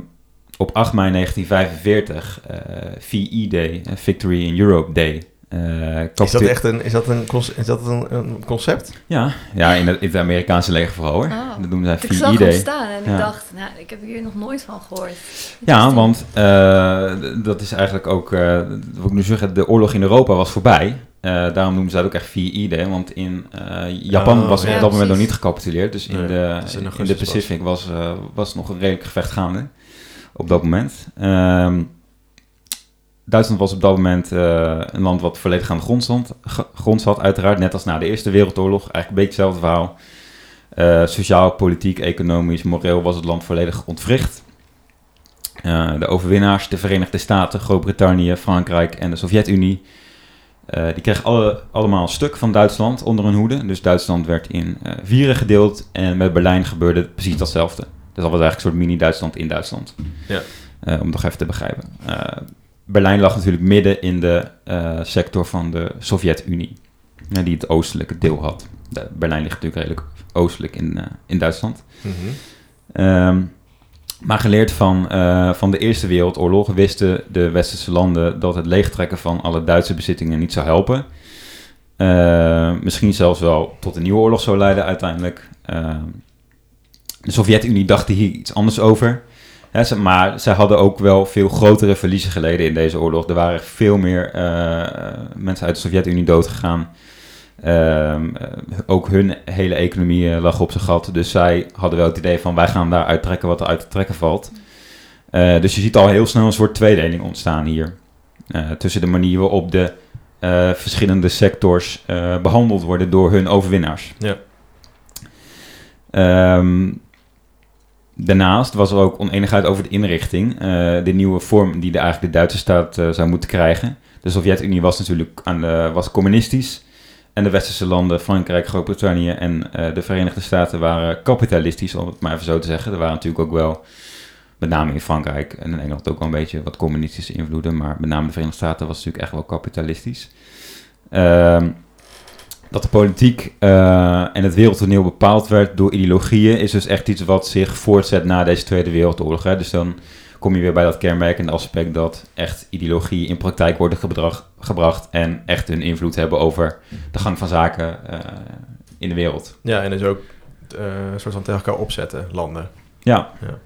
op 8 mei 1945, eh VE Day, Victory in Europe Day. eh, Is dat echt een, is dat een, is dat een, een concept? Ja, ja in, het, in het Amerikaanse leger vooral hoor. Oh. Dat noemen zij Ik zag VE hem staan en Ja. ik dacht, nou, ik heb hier nog nooit van gehoord. Ja, want eh, d- dat is eigenlijk ook, eh wat ik nu zeggen, de oorlog in Europa was voorbij. Eh, daarom noemen ze dat ook echt VE Day, want in eh, Japan Oh, was ja, op dat moment nog niet gecapituleerd. Dus in, Nee, de, in de. Pacific was, eh, was nog een redelijk gevecht gaande op dat moment. Ehm, Duitsland was op dat moment een land wat volledig aan de grond, stond, grond zat, uiteraard. Net als na de Eerste Wereldoorlog. Eigenlijk een beetje hetzelfde verhaal. Sociaal, politiek, economisch, moreel was het land volledig ontwricht. De overwinnaars, de Verenigde Staten, Groot-Brittannië, Frankrijk en de Sovjet-Unie, eh, die kregen alle, allemaal een stuk van Duitsland onder hun hoede. Dus Duitsland werd in eh, vieren gedeeld en met Berlijn gebeurde precies datzelfde. Dus dat was eigenlijk een soort mini-Duitsland in Duitsland. Ja. Eh, om het nog even te begrijpen. Berlijn lag natuurlijk midden in de sector van de Sovjet-Unie, die het oostelijke deel had. Berlijn ligt natuurlijk redelijk oostelijk in, in Duitsland. Ehm, maar geleerd van, eh, van de Eerste Wereldoorlog wisten de westerse landen dat het leegtrekken van alle Duitse bezittingen niet zou helpen. Eh, misschien zelfs wel tot een nieuwe oorlog zou leiden uiteindelijk. Ehm, de Sovjet-Unie dacht hier iets anders over. Hè, maar zij hadden ook wel veel grotere verliezen geleden in deze oorlog. Er waren veel meer eh, mensen uit de Sovjet-Unie doodgegaan. Ehm, eh, ook hun hele economie eh, lag op zijn gat. Dus zij hadden wel het idee van wij gaan daar uittrekken wat er uit te trekken valt. Eh, dus je ziet al heel snel een soort tweedeling ontstaan hier. Tussen de manier waarop de verschillende sectors eh, behandeld worden door hun overwinnaars. Ja. Ehm, daarnaast was er ook oneenigheid over de inrichting. de nieuwe vorm die de, eigenlijk de Duitse staat zou moeten krijgen. De Sovjet-Unie was natuurlijk aan de, was communistisch. En de westerse landen, Frankrijk, Groot-Brittannië en eh, de Verenigde Staten waren kapitalistisch, om het maar even zo te zeggen. Er waren natuurlijk ook wel, met name in Frankrijk en in Engeland ook wel een beetje wat communistische invloeden, maar met name de Verenigde Staten was natuurlijk echt wel kapitalistisch. Ehm, dat de politiek eh, en het wereldtoneel bepaald werd door ideologieën, is dus echt iets wat zich voortzet na deze Tweede Wereldoorlog. Hè? Dus dan kom je weer bij dat kenmerkende aspect dat echt ideologieën in praktijk worden gebracht, gebracht en echt hun invloed hebben over de gang van zaken eh, in de wereld. Ja, en dus ook een soort van tegen elkaar opzetten, landen. Ja. Ja.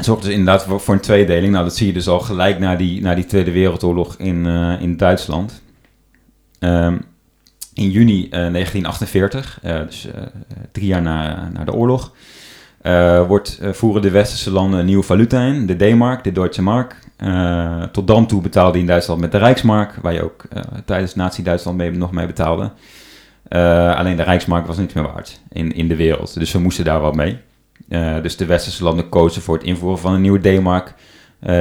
Het zorgt dus inderdaad voor, voor een tweedeling. Nou, dat zie je dus al gelijk na die, na die Tweede Wereldoorlog in, eh, in Duitsland. Ehm, in juni eh, 1948, eh, dus drie jaar na, na de oorlog, eh, wordt, eh, voeren de westerse landen een nieuwe valuta in, de D-mark, de Deutsche Mark. Eh, tot dan toe betaalde je in Duitsland met de Rijksmark, waar je ook tijdens Nazi-Duitsland mee, nog mee betaalde. Alleen de Rijksmark was niks meer waard in, in de wereld, dus we moesten daar wat mee. Dus de westerse landen kozen voor het invoeren van een nieuwe D-mark.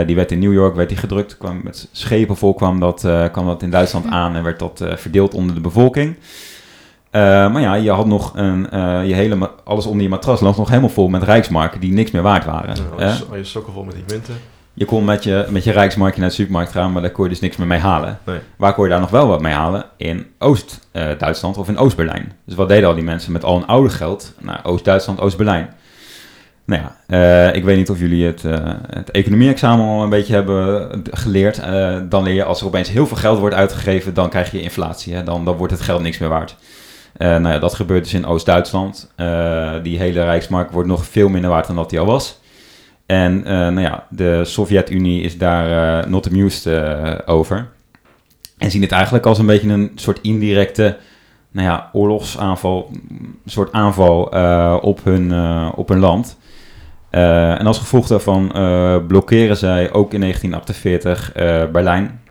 Die werd in New York werd die gedrukt. Kwam met schepen vol kwam dat, kwam dat in Duitsland aan en werd dat verdeeld onder de bevolking. Eh, maar ja, je had nog een, eh, je hele, alles onder je matras lag nog helemaal vol met rijksmarken die niks meer waard waren. Ja, je, sokken vol met die munten. Je kon met je, met je rijksmarkje naar de supermarkt gaan, maar daar kon je dus niks meer mee halen. Nee. Waar kon je daar nog wel wat mee halen? In Oost-Duitsland of in Oost-Berlijn. Dus wat deden al die mensen met al hun oude geld naar Oost-Duitsland, Oost-Berlijn? Nou ja, eh, ik weet niet of jullie het, eh, het economie-examen al een beetje hebben geleerd. Eh, dan leer je als er opeens heel veel geld wordt uitgegeven, dan krijg je inflatie. Hè? Dan, dan wordt het geld niks meer waard. Eh, nou ja, dat gebeurt dus in Oost-Duitsland. Eh, die hele Rijksmark wordt nog veel minder waard dan dat die al was. En eh, nou ja, de Sovjet-Unie is daar not amused over. En zien het eigenlijk als een beetje een soort indirecte nou ja, oorlogsaanval, soort aanval op, hun, op hun land. En als gevolg daarvan blokkeren zij ook in 1948 eh, Berlijn,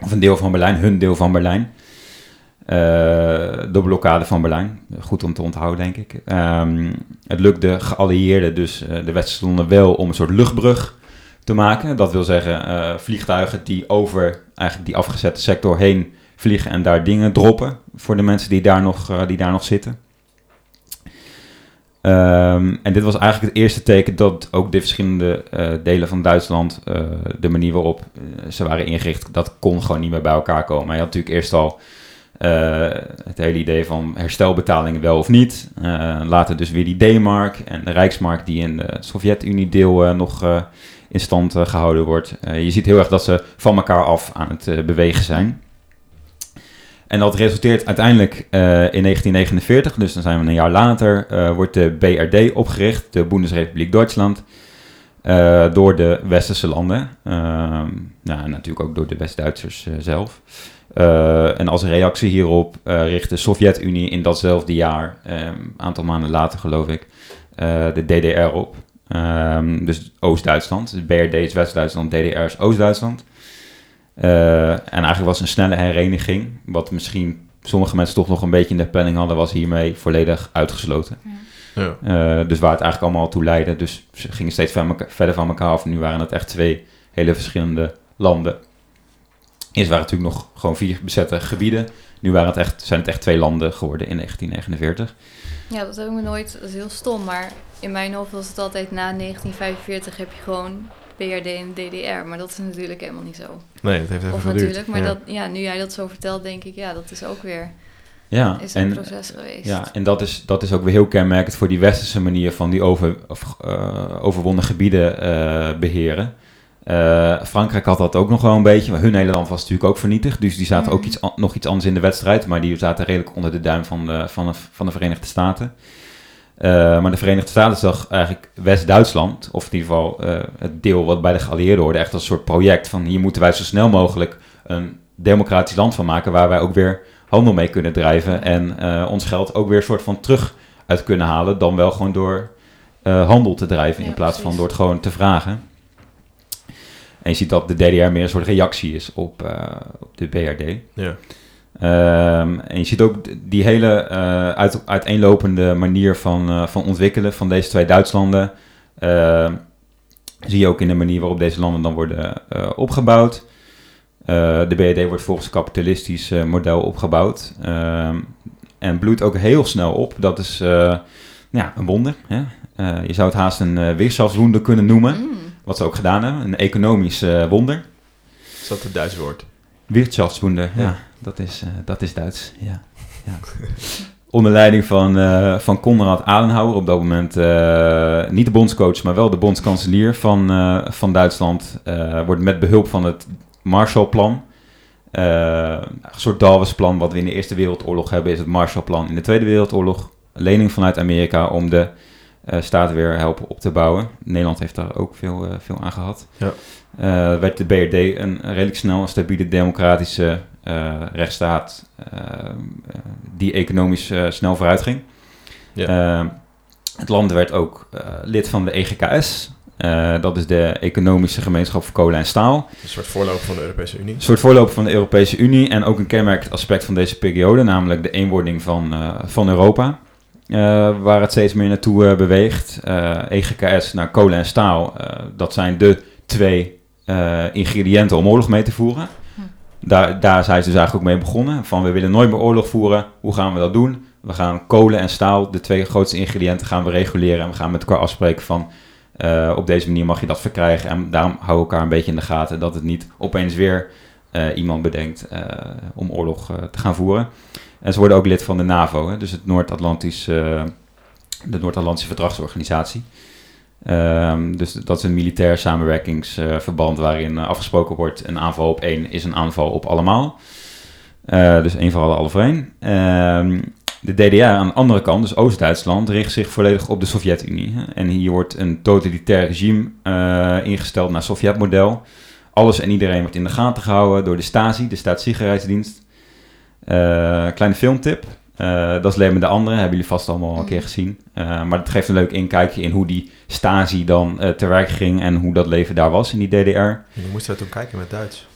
of een deel van Berlijn, hun deel van Berlijn. Eh, de blokkade van Berlijn. Goed om te onthouden, denk ik. Ehm, het lukt de geallieerden, dus eh, de westerse landen, wel om een soort luchtbrug te maken. Dat wil zeggen eh, vliegtuigen die over eigenlijk die afgezette sector heen vliegen en daar dingen droppen voor de mensen die daar nog, die daar nog zitten. Ehm, en dit was eigenlijk het eerste teken dat ook de verschillende delen van Duitsland, de manier waarop ze waren ingericht, dat kon gewoon niet meer bij elkaar komen. Je had natuurlijk eerst al eh, het hele idee van herstelbetalingen wel of niet. Eh, later dus weer die D-mark en de Rijksmark die in de Sovjet-Unie deel eh, nog in stand eh, gehouden wordt. Je ziet heel erg dat ze van elkaar af aan het bewegen zijn. En dat resulteert uiteindelijk in 1949, dus dan zijn we een jaar later, wordt de BRD opgericht, de Bundesrepubliek Duitsland, door de westerse landen. Nou, natuurlijk ook door de West-Duitsers zelf. Eh, en als reactie hierop eh, richt de Sovjet-Unie in datzelfde jaar, een aantal maanden later geloof ik, eh, de DDR op. Ehm, dus Oost-Duitsland. Dus BRD is West-Duitsland, DDR is Oost-Duitsland. Eh, en eigenlijk was een snelle hereniging, wat misschien sommige mensen toch nog een beetje in de planning hadden, was hiermee volledig uitgesloten. Ja. Eh, dus waar het eigenlijk allemaal toe leidde. Dus ze gingen steeds verder van elkaar af. Nu waren het echt twee hele verschillende landen. Eerst waren het natuurlijk nog gewoon vier bezette gebieden. Nu waren het echt, zijn het echt twee landen geworden in 1949. Ja, dat heb ik me nooit, dat is heel stom, maar in mijn hoofd was het altijd na 1945 heb je gewoon BRD en DDR, maar dat is natuurlijk helemaal niet zo. Nee, dat heeft even Of geduurd. natuurlijk, maar ja. dat, ja, nu jij dat zo vertelt, denk ik, ja, dat is ook weer Ja, is een en, proces geweest. ja, en dat is, dat is ook weer heel kenmerkend voor die westerse manier van die over, of, eh, overwonnen gebieden eh, beheren. Eh, Frankrijk had dat ook nog wel een beetje, maar hun hele land was natuurlijk ook vernietigd. Dus die zaten ook Mhm. iets, nog iets anders in de wedstrijd, maar die zaten redelijk onder de duim van de, van de, van de Verenigde Staten. Eh, maar de Verenigde Staten zag eigenlijk West-Duitsland, of in ieder geval eh, het deel wat bij de geallieerden hoorde, echt als een soort project van hier moeten wij zo snel mogelijk een democratisch land van maken waar wij ook weer handel mee kunnen drijven en ons geld ook weer een soort van terug uit kunnen halen, dan wel gewoon door handel te drijven in plaats van door het gewoon te vragen. En je ziet dat de DDR meer een soort reactie is op, eh, op de BRD. Ja. Ehm, en je ziet ook die hele eh, uit, uiteenlopende manier van, eh, van ontwikkelen van deze twee Duitslanden. Ehm, zie je ook in de manier waarop deze landen dan worden eh, opgebouwd. Eh, de BRD wordt volgens een kapitalistisch eh, model opgebouwd. Ehm, en bloeit ook heel snel op. Dat is eh, ja, een wonder. Hè? Eh, je zou het haast een uh, kunnen noemen. Mm. Wat ze ook gedaan hebben. Een economisch eh, wonder. Is dat het Duits woord? Wirtschaftswunder, ja. Ja. dat, is, eh, dat is Duits. Ja. Ja. Onder leiding van, eh, van Konrad Adenauer, op dat moment niet de bondscoach, maar wel de bondskanselier van, van Duitsland, wordt met behulp van het Marshallplan, een soort Dawes-plan wat we in de Eerste Wereldoorlog hebben, is het Marshallplan in de Tweede Wereldoorlog. Lening vanuit Amerika om de staat weer helpen op te bouwen. Nederland heeft daar ook veel, eh, veel aan gehad. Ja. Eh, werd de BRD een redelijk snel een stabiele democratische eh, rechtsstaat eh, eh, die economisch eh, snel vooruit ging. Ja. Eh, het land werd ook eh, lid van de EGKS. Eh, dat is de Economische Gemeenschap voor Kolen en Staal. Een soort voorloper van de Europese Unie. Een soort voorloper van de Europese Unie en ook een kenmerkend aspect van deze periode, namelijk de eenwording van, eh, van Europa. Eh, waar het steeds meer naartoe eh, beweegt. Eh, EGKS naar kolen en staal, dat zijn de twee ingrediënten om oorlog mee te voeren. Hm. Daar, daar zijn ze dus eigenlijk ook mee begonnen. Van we willen nooit meer oorlog voeren. Hoe gaan we dat doen? We gaan kolen en staal, de twee grootste ingrediënten, gaan we reguleren. En we gaan met elkaar afspreken van op deze manier mag je dat verkrijgen. En daarom houden we elkaar een beetje in de gaten dat het niet opeens weer iemand bedenkt om oorlog te gaan voeren. En ze worden ook lid van de NAVO, hè, dus het eh, de Noord-Atlantische Verdragsorganisatie. Ehm, dus dat is een militair samenwerkingsverband waarin eh, afgesproken wordt: een aanval op één is een aanval op allemaal. Eh, dus één voor alle, alle voor één. Ehm, de DDR aan de andere kant, dus Oost-Duitsland, richt zich volledig op de Sovjet-Unie. En hier wordt een totalitair regime eh, ingesteld naar Sovjet-model. Alles en iedereen wordt in de gaten gehouden door de Stasi, de Staatssicherheidsdienst. Eh, kleine filmtip. Eh, dat is maar de andere, hebben jullie vast allemaal al een keer gezien. Eh, maar het geeft een leuk inkijkje in hoe die Stasi dan eh, te werk ging en hoe dat leven daar was in die DDR. Je moest daar toen kijken met Duits.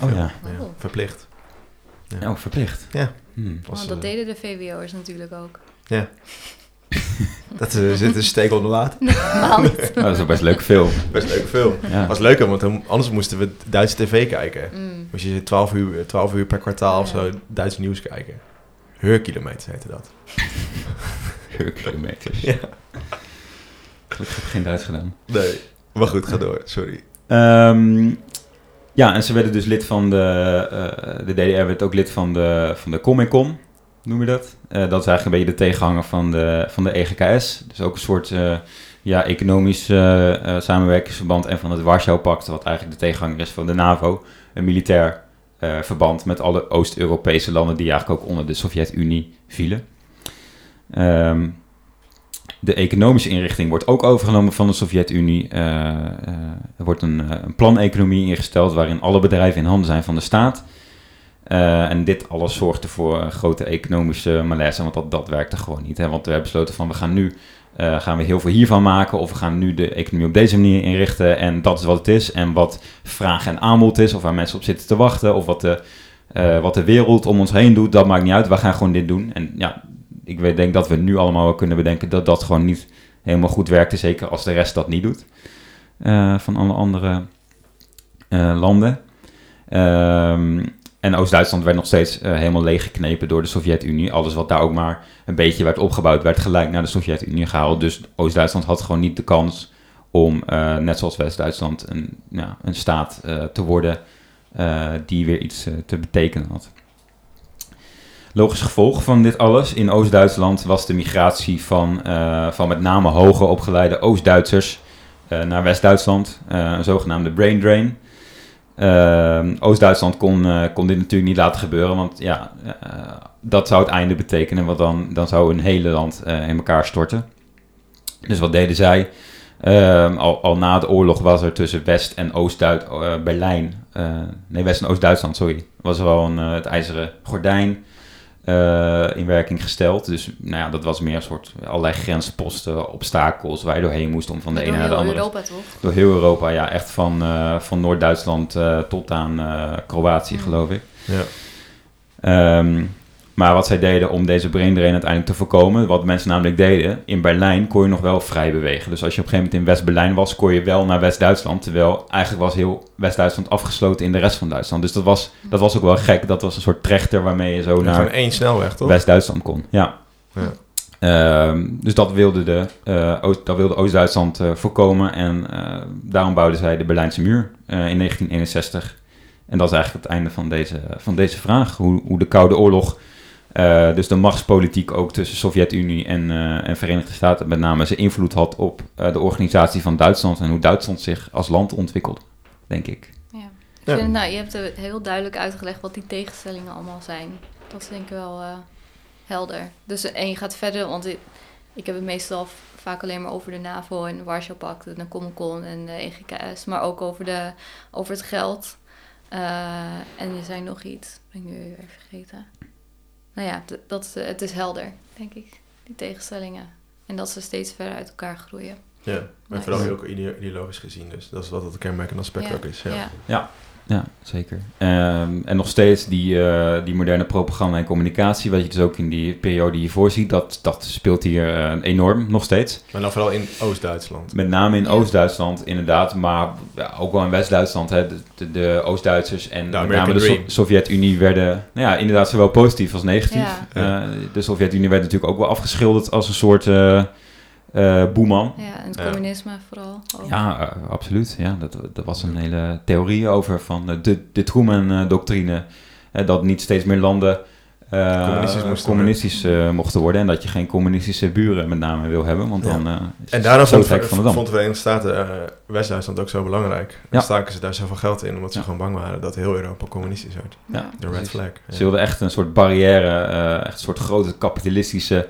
Oh ja. Oh. Verplicht. Ja. Oh, verplicht. Ja. Hmm. Oh, dat deden de VWO'ers natuurlijk ook. Ja. Dat uh, zit een steek onder water. Normaal niet. Nou, dat is ook best een leuke film. Best een leuke film. Ja. was leuk, want anders moesten we Duitse tv kijken. Mm. Moest je 12 uur, 12 uur per kwartaal of zo Duits nieuws kijken. Heurkilometers heette dat. Kilometers. Ja. Ik heb geen Duits gedaan. Nee. Maar goed, ga door. Sorry. Ehm, ja, en ze werden dus lid van de... eh, de DDR werd ook lid van de, van de Comecon, noem je dat? Eh, dat is eigenlijk een beetje de tegenhanger van de, van de EGKS. Dus ook een soort eh, ja, economisch eh, samenwerkingsverband en van het Warschau-pact, wat eigenlijk de tegenhanger is van de NAVO. Een militair verband met alle Oost-Europese landen die eigenlijk ook onder de Sovjet-Unie vielen. Ehm, de economische inrichting wordt ook overgenomen van de Sovjet-Unie. Er wordt een, een planeconomie ingesteld waarin alle bedrijven in handen zijn van de staat. Eh, en dit alles zorgt ervoor een grote economische malaise, want dat, dat werkte gewoon niet. Hè? Want we hebben besloten van we gaan nu eh, gaan we heel veel hiervan maken of we gaan nu de economie op deze manier inrichten en dat is wat het is. En wat vraag en aanbod is of waar mensen op zitten te wachten of wat de, eh, wat de wereld om ons heen doet, dat maakt niet uit. We gaan gewoon dit doen. En ja, ik denk dat we nu allemaal kunnen bedenken dat dat gewoon niet helemaal goed werkte. Zeker als de rest dat niet doet. eh, van alle andere eh, landen. Ehm, en Oost-Duitsland werd nog steeds eh, helemaal leeggeknepen door de Sovjet-Unie. Alles wat daar ook maar een beetje werd opgebouwd, werd gelijk naar de Sovjet-Unie gehaald. Dus Oost-Duitsland had gewoon niet de kans om, eh, net zoals West-Duitsland, een, ja, een staat eh, te worden die weer iets te betekenen had. Logisch gevolg van dit alles in Oost-Duitsland was de migratie van, van met name hoger opgeleide Oost-Duitsers naar West-Duitsland, een zogenaamde brain drain. Ehm, Oost-Duitsland kon, eh, kon dit natuurlijk niet laten gebeuren, want ja, eh, dat zou het einde betekenen, want dan, dan zou een hele land eh, in elkaar storten. Dus wat deden zij? Ehm, al, al na de oorlog was er tussen West- en Oost-Duit, Berlijn, eh, nee West- en Oost-Duitsland, sorry, was er wel een, het ijzeren gordijn eh, in werking gesteld. Dus nou ja, dat was meer een soort allerlei grensposten, obstakels waar je doorheen moest om van de Door ene naar de heel andere. Europa toch? Door heel Europa, ja, echt van, eh, van Noord-Duitsland eh, tot aan eh, Kroatië, Mm. geloof ik. Ja. Ehm, maar wat zij deden om deze brain drain uiteindelijk te voorkomen, wat mensen namelijk deden, in Berlijn kon je nog wel vrij bewegen. Dus als je op een gegeven moment in West-Berlijn was, kon je wel naar West-Duitsland, terwijl eigenlijk was heel West-Duitsland afgesloten in de rest van Duitsland. Dus dat was, dat was ook wel gek. Dat was een soort trechter waarmee je zo Ja, naar één snelweg, toch? West-Duitsland kon. Ja. Ja. Ehm, dus dat wilde, de, eh, Oost, dat wilde Oost-Duitsland eh, voorkomen. En eh, daarom bouwden zij de Berlijnse muur in 1961. En dat is eigenlijk het einde van deze, van deze vraag. Hoe, hoe de Koude Oorlog, eh, dus de machtspolitiek ook tussen Sovjet-Unie en, eh, en Verenigde Staten met name, zijn invloed had op eh, de organisatie van Duitsland. En hoe Duitsland zich als land ontwikkelde, denk ik. Ja. Ik Ja. vind, nou, je hebt er heel duidelijk uitgelegd wat die tegenstellingen allemaal zijn. Dat is denk ik wel eh, helder. Dus, en je gaat verder, want ik, ik heb het meestal vaak alleen maar over de NAVO en de Warschau-pact en de Comecon en de EGKS. Maar ook over, de, over het geld. Eh, en je zei nog iets, ben ik nu weer vergeten. Nou ja, dat, is, eh, het is helder, denk ik, die tegenstellingen. En dat ze steeds verder uit elkaar groeien. Ja, en Nice. vooral heel ook ide- ideologisch gezien. Dus dat is wat het kenmerkende aspect Ja, ook is. Ja. ja. Ja, zeker. Ehm, en nog steeds die, eh, die moderne propaganda en communicatie, wat je dus ook in die periode hiervoor ziet, dat, dat speelt hier eh, enorm, nog steeds. Maar dan vooral in Oost-Duitsland. Met name in Ja. Oost-Duitsland, inderdaad, maar ja, ook wel in West-Duitsland. hè. De, de, de Oost-Duitsers en De met name de So-. Sovjet-Unie werden, nou ja, inderdaad zowel positief als negatief. Ja. Eh, de Sovjet-Unie werd natuurlijk ook wel afgeschilderd als een soort eh eh, boeman. Ja, en het communisme vooral. ook. Ja, eh, absoluut. Ja, dat, dat was een hele theorie over van eh, de, de Truman-doctrine. dat niet steeds meer landen eh, Communistisch moesten communistisch, eh, mochten worden. En dat je geen communistische buren met name wil hebben. Want Ja. dan eh, is En daarom vond, van de de Verenigde Staten eh, West-Duitsland ook zo belangrijk. En Ja. staken ze daar zoveel geld in, omdat ze Ja. gewoon bang waren dat heel Europa communistisch werd. Ja. De red flag. Ze wilden echt een soort barrière, eh, echt een soort grote kapitalistische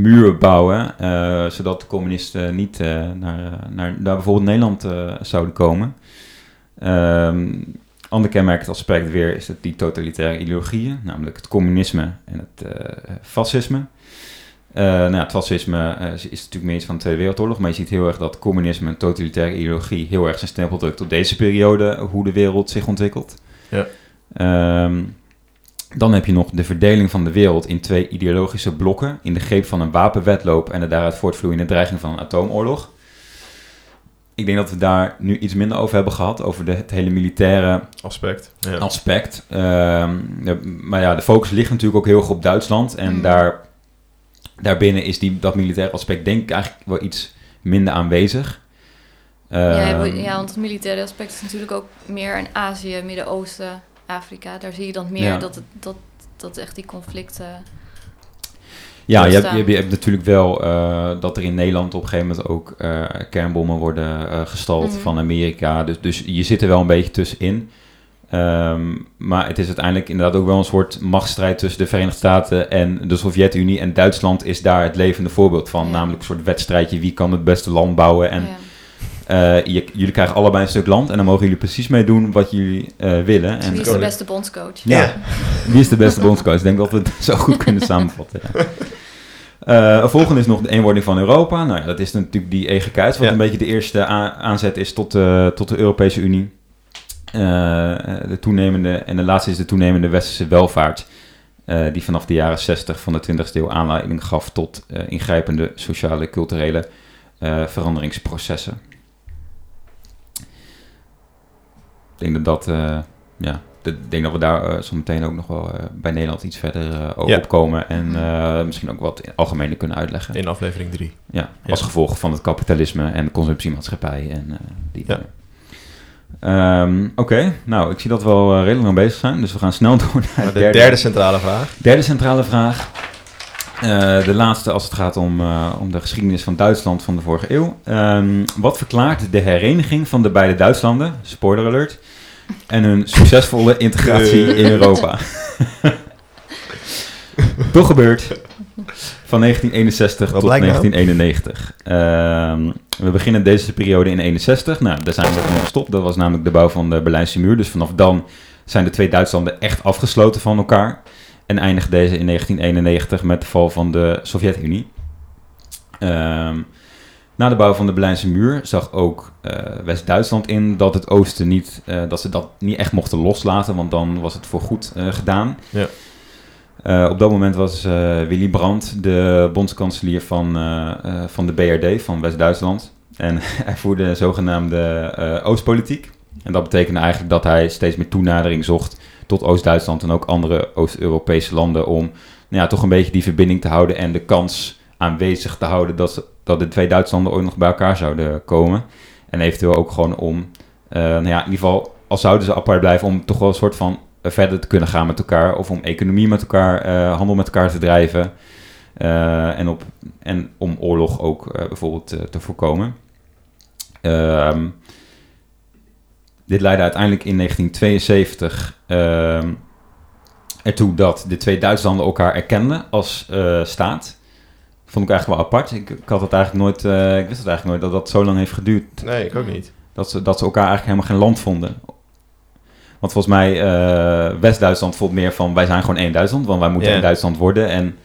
muur bouwen. eh, zodat de communisten niet eh, naar, naar, naar bijvoorbeeld Nederland eh, zouden komen. Ehm ander kenmerkend aspect weer is het die totalitaire ideologieën, namelijk het communisme en het fascisme. Nou ja, het fascisme is is natuurlijk meer iets van de Tweede Wereldoorlog, maar je ziet heel erg dat communisme en totalitaire ideologie heel erg zijn stempel drukt op deze periode, hoe de wereld zich ontwikkelt. Ja. Ehm, Dan heb je nog de verdeling van de wereld in twee ideologische blokken in de greep van een wapenwetloop en de daaruit voortvloeiende dreiging van een atoomoorlog. Ik denk dat we daar nu iets minder over hebben gehad, over de, het hele militaire Aspect. Ja. aspect. Ehm, ja, maar ja, de focus ligt natuurlijk ook heel erg op Duitsland. En Mhm. daar, daarbinnen is die, dat militaire aspect denk ik eigenlijk wel iets minder aanwezig. ja, Ehm, ja, want het militaire aspect is natuurlijk ook meer in Azië, Midden-Oosten, Afrika. Daar zie je dan meer Ja. dat, het, dat, dat echt die conflicten... Ja, je hebt, je, hebt, je hebt natuurlijk wel eh, dat er in Nederland op een gegeven moment ook eh, kernbommen worden eh, gestald Mhm. van Amerika. Dus, dus je zit er wel een beetje tussenin. Ehm, maar het is uiteindelijk inderdaad ook wel een soort machtsstrijd tussen de Verenigde Staten en de Sovjet-Unie. En Duitsland is daar het levende voorbeeld van. Ja. Namelijk een soort wedstrijdje wie kan het beste land bouwen. En ja. Eh, je- jullie krijgen allebei een stuk land en dan mogen jullie precies mee doen wat jullie eh, willen. En Wie is de beste bondscoach? ja. Wie is de beste bondscoach? Ik denk dat we het zo goed kunnen samenvatten. Ja. Eh, volgende is nog de eenwording van Europa. Nou ja, dat is natuurlijk die EGK, wat Ja. een beetje de eerste aanzet is tot, eh, tot de Europese Unie. Eh, de toenemende, en de laatste is de toenemende westerse welvaart, eh, die vanaf de jaren 60 van de 20e eeuw aanleiding gaf tot eh, ingrijpende sociale, culturele eh, veranderingsprocessen. Ik denk dat dat, eh, ja, ik denk dat we daar eh, zo meteen ook nog wel eh, bij Nederland iets verder eh, over Ja. opkomen. En eh, misschien ook wat in algemene kunnen uitleggen. In aflevering 3. Ja, Ja. als gevolg van het kapitalisme en de consumptiemaatschappij en eh, die Ja. dingen. Ehm, Oké, nou, ik zie dat we al redelijk lang bezig zijn, dus we gaan snel door naar de de derde, centrale vraag. Derde centrale vraag. Eh, de laatste als het gaat om, eh, om de geschiedenis van Duitsland van de vorige eeuw. Ehm, wat verklaart de hereniging van de beide Duitslanden, spoiler alert, en hun succesvolle integratie in Europa? Toch gebeurd. Van 1961 Wat tot blijkt nou? 1991. Ehm, we beginnen deze periode in 61. Nou, daar zijn we mee gestopt. Dat was namelijk de bouw van de Berlijnse muur. Dus vanaf dan zijn de twee Duitslanden echt afgesloten van elkaar. En eindigt deze in 1991 met de val van de Sovjet-Unie. Ehm, na de bouw van de Berlijnse muur zag ook eh, West-Duitsland in dat het oosten niet, eh, dat ze dat niet echt mochten loslaten, want dan was het voorgoed eh gedaan. Ja. Op dat moment was Willy Brandt de bondskanselier van, van de BRD, van West-Duitsland. En hij voerde zogenaamde eh, Oostpolitiek. En dat betekende eigenlijk dat hij steeds meer toenadering zocht tot Oost-Duitsland en ook andere Oost-Europese landen om nou ja, toch een beetje die verbinding te houden en de kans aanwezig te houden dat, dat de twee Duitslanden ooit nog bij elkaar zouden komen. En eventueel ook gewoon om, eh, nou ja, in ieder geval, als zouden ze apart blijven, om toch wel een soort van verder te kunnen gaan met elkaar. Of om economie met elkaar, eh, handel met elkaar te drijven. Eh, en, op, en om oorlog ook bijvoorbeeld te voorkomen. Ehm, dit leidde uiteindelijk in 1972 ehm, ertoe dat de twee Duitslanden elkaar erkenden als eh, staat. Vond ik eigenlijk wel apart. Ik, ik had het eigenlijk nooit, eh, ik wist het eigenlijk nooit dat dat zo lang heeft geduurd. Nee, ik ook niet. Dat ze, dat ze elkaar eigenlijk helemaal geen land vonden. Want volgens mij, eh, West-Duitsland vond meer van, wij zijn gewoon één Duitsland, want wij moeten één Duitsland worden. En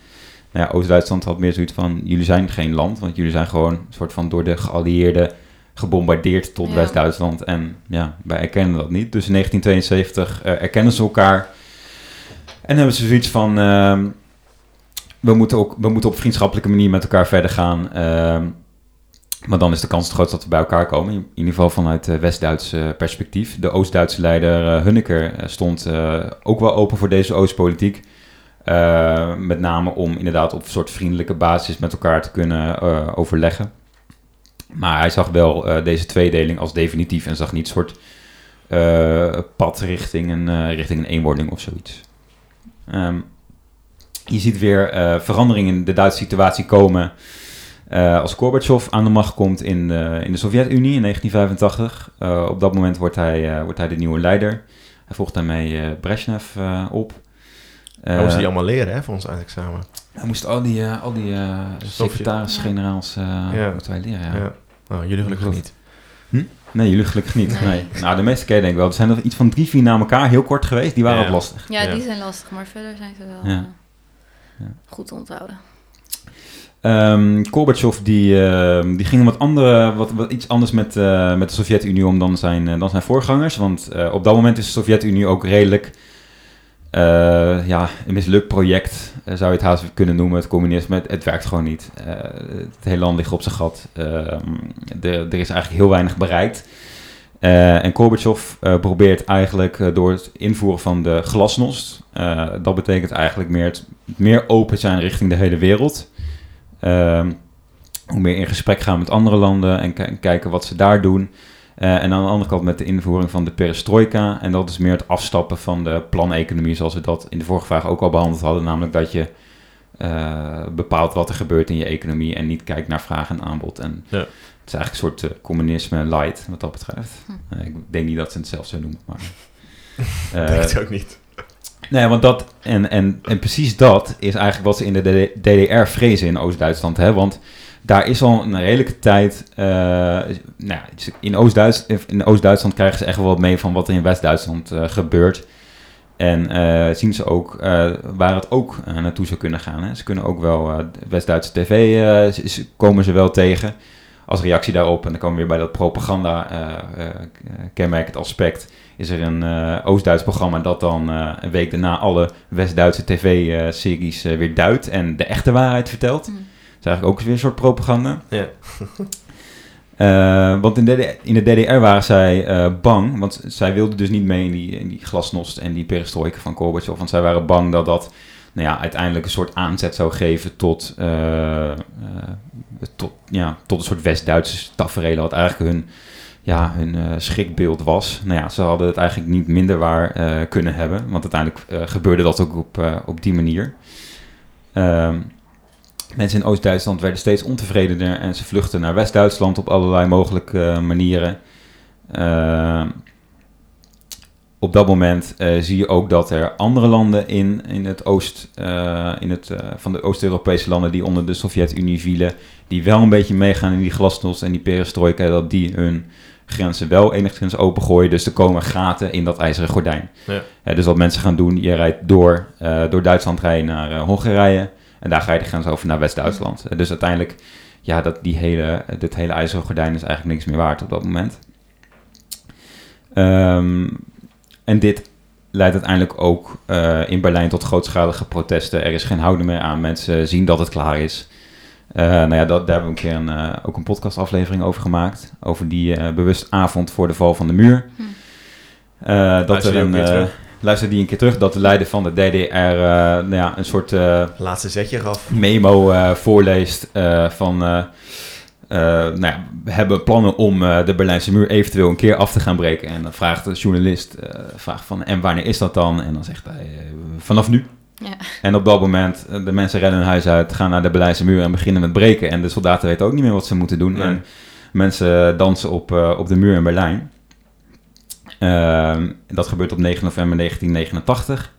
nou ja, Oost-Duitsland had meer zoiets van, jullie zijn geen land, want jullie zijn gewoon een soort van door de geallieerden gebombardeerd tot Ja. West-Duitsland. En ja, wij erkennen dat niet. Dus in 1972 eh, erkennen ze elkaar. En hebben ze zoiets van, ehm, we, moeten ook, we moeten op vriendschappelijke manier met elkaar verder gaan. Ehm, maar dan is de kans het grootst dat we bij elkaar komen. In ieder geval vanuit eh, West-Duits eh, perspectief. De Oost-Duitse leider eh, Hunneker stond ook wel open voor deze Oostpolitiek. Eh, met name om inderdaad op een soort vriendelijke basis met elkaar te kunnen overleggen. Maar hij zag wel eh, deze tweedeling als definitief en zag niet een soort eh, pad richting een, eh, richting een eenwording of zoiets. Ehm, je ziet weer eh verandering in de Duitse situatie komen eh, als Gorbachev aan de macht komt in, de- in de Sovjet-Unie in 1985. Eh, op dat moment wordt hij, eh, wordt hij de nieuwe leider. Hij volgt daarmee Brezhnev eh, op. We moesten die allemaal leren, hè, voor ons eindexamen. hij moest al die, eh, al die eh secretaris-generaals eh Ja. moeten wij leren. Ja. Ja. Nou, jullie gelukkig niet. Nee, jullie gelukkig niet. Nee. Nee. Nou, de meeste ken je denk ik wel. Er zijn er iets van drie, vier na elkaar, heel kort geweest. Die waren Ja. ook lastig. Ja, Ja. die zijn lastig, maar verder zijn ze wel Ja. eh, Ja. goed te onthouden. Ehm Gorbachev die, ehm, die ging wat, andere, wat, wat iets anders met, eh, met de Sovjet-Unie om dan zijn, eh, dan zijn voorgangers. Want eh, op dat moment is de Sovjet-Unie ook redelijk eh, ja, een mislukt project, eh, zou je het haast kunnen noemen, het communisme. Het, het werkt gewoon niet. Eh, het hele land ligt op zijn gat. Ehm, er, is eigenlijk heel weinig bereikt. En Gorbachev probeert eigenlijk door het invoeren van de glasnost, dat betekent eigenlijk meer, het, meer open zijn richting de hele wereld. Ehm, hoe meer in gesprek gaan met andere landen en ki- kijken wat ze daar doen. Eh, en aan de andere kant met de invoering van de perestroika. En dat is meer het afstappen van de planeconomie, zoals we dat in de vorige vraag ook al behandeld hadden. Namelijk dat je eh, bepaalt wat er gebeurt in je economie en niet kijkt naar vraag en aanbod. En Ja. het is eigenlijk een soort eh, communisme light, wat dat betreft. Hm. Ik denk niet dat ze het zelf zo noemen, maar... Ik denk het ook niet. Nee, want dat, en, en, en precies dat is eigenlijk wat ze in de DDR vrezen in Oost-Duitsland. Hè? Want daar is al een redelijke tijd. eh, nou, in Oost-Duits- in Oost-Duitsland krijgen ze echt wel wat mee van wat er in West-Duitsland eh, gebeurt. En eh, zien ze ook waar het ook naartoe zou kunnen gaan. Hè? Ze kunnen ook wel West-Duitse tv komen ze wel tegen. Als reactie daarop, en dan komen we weer bij dat propaganda kenmerkend aspect is er een Oost-Duits programma dat dan een week daarna alle West-Duitse tv-series weer duidt en de echte waarheid vertelt. Hm. Is eigenlijk ook weer een soort propaganda. Ja. Eh, want in de, in de DDR waren zij eh, bang, want zij wilden dus niet mee in die, in die glasnost en die perestroika van Gorbachev, want zij waren bang dat dat nou ja, uiteindelijk een soort aanzet zou geven tot, eh, tot, ja, tot een soort West-Duitse tafereel, wat eigenlijk hun, ja, hun schrikbeeld was. Nou ja, ze hadden het eigenlijk niet minder waar kunnen hebben, want uiteindelijk gebeurde dat ook op, op die manier. Ehm, Mensen in Oost-Duitsland werden steeds ontevredener en ze vluchtten naar West-Duitsland op allerlei mogelijke eh, manieren. Eh, op dat moment eh, zie je ook dat er andere landen in, in het oost, in het, van de Oost-Europese landen die onder de Sovjet-Unie vielen, die wel een beetje meegaan in die glasnost en die perestroika, dat die hun grenzen wel enigszins opengooien. Dus er komen gaten in dat ijzeren gordijn. Ja. Dus wat mensen gaan doen, je rijdt door, door Duitsland rijden naar Hongarije. En daar ga je de grens over naar West-Duitsland. Eh, Dus uiteindelijk, ja, dat, die hele, dit hele ijzeren gordijn is eigenlijk niks meer waard op dat moment. Ehm, en dit leidt uiteindelijk ook eh, in Berlijn tot grootschalige protesten. Er is geen houden meer aan. Mensen zien dat het klaar is. Eh, nou ja, dat, daar hebben we een keer een, eh, ook een podcastaflevering over gemaakt. Over die eh bewust avond voor de val van de muur. Hm. Eh, dat er een, eh. Luister die een keer terug, dat de leider van de DDR eh, nou ja, een soort eh, Laatste zetje gaf. memo eh, voorleest eh, van... eh, eh, nou ja, we hebben plannen om eh, de Berlijnse muur eventueel een keer af te gaan breken. En dan vraagt de journalist eh, vraagt van, en wanneer is dat dan? En dan zegt hij, vanaf nu. Ja. En op dat moment, de mensen rennen hun huis uit, gaan naar de Berlijnse muur en beginnen met breken. En de soldaten weten ook niet meer wat ze moeten doen. Nee. En mensen dansen op, eh, op de muur in Berlijn. Ehm, dat gebeurt op 9 november 1989.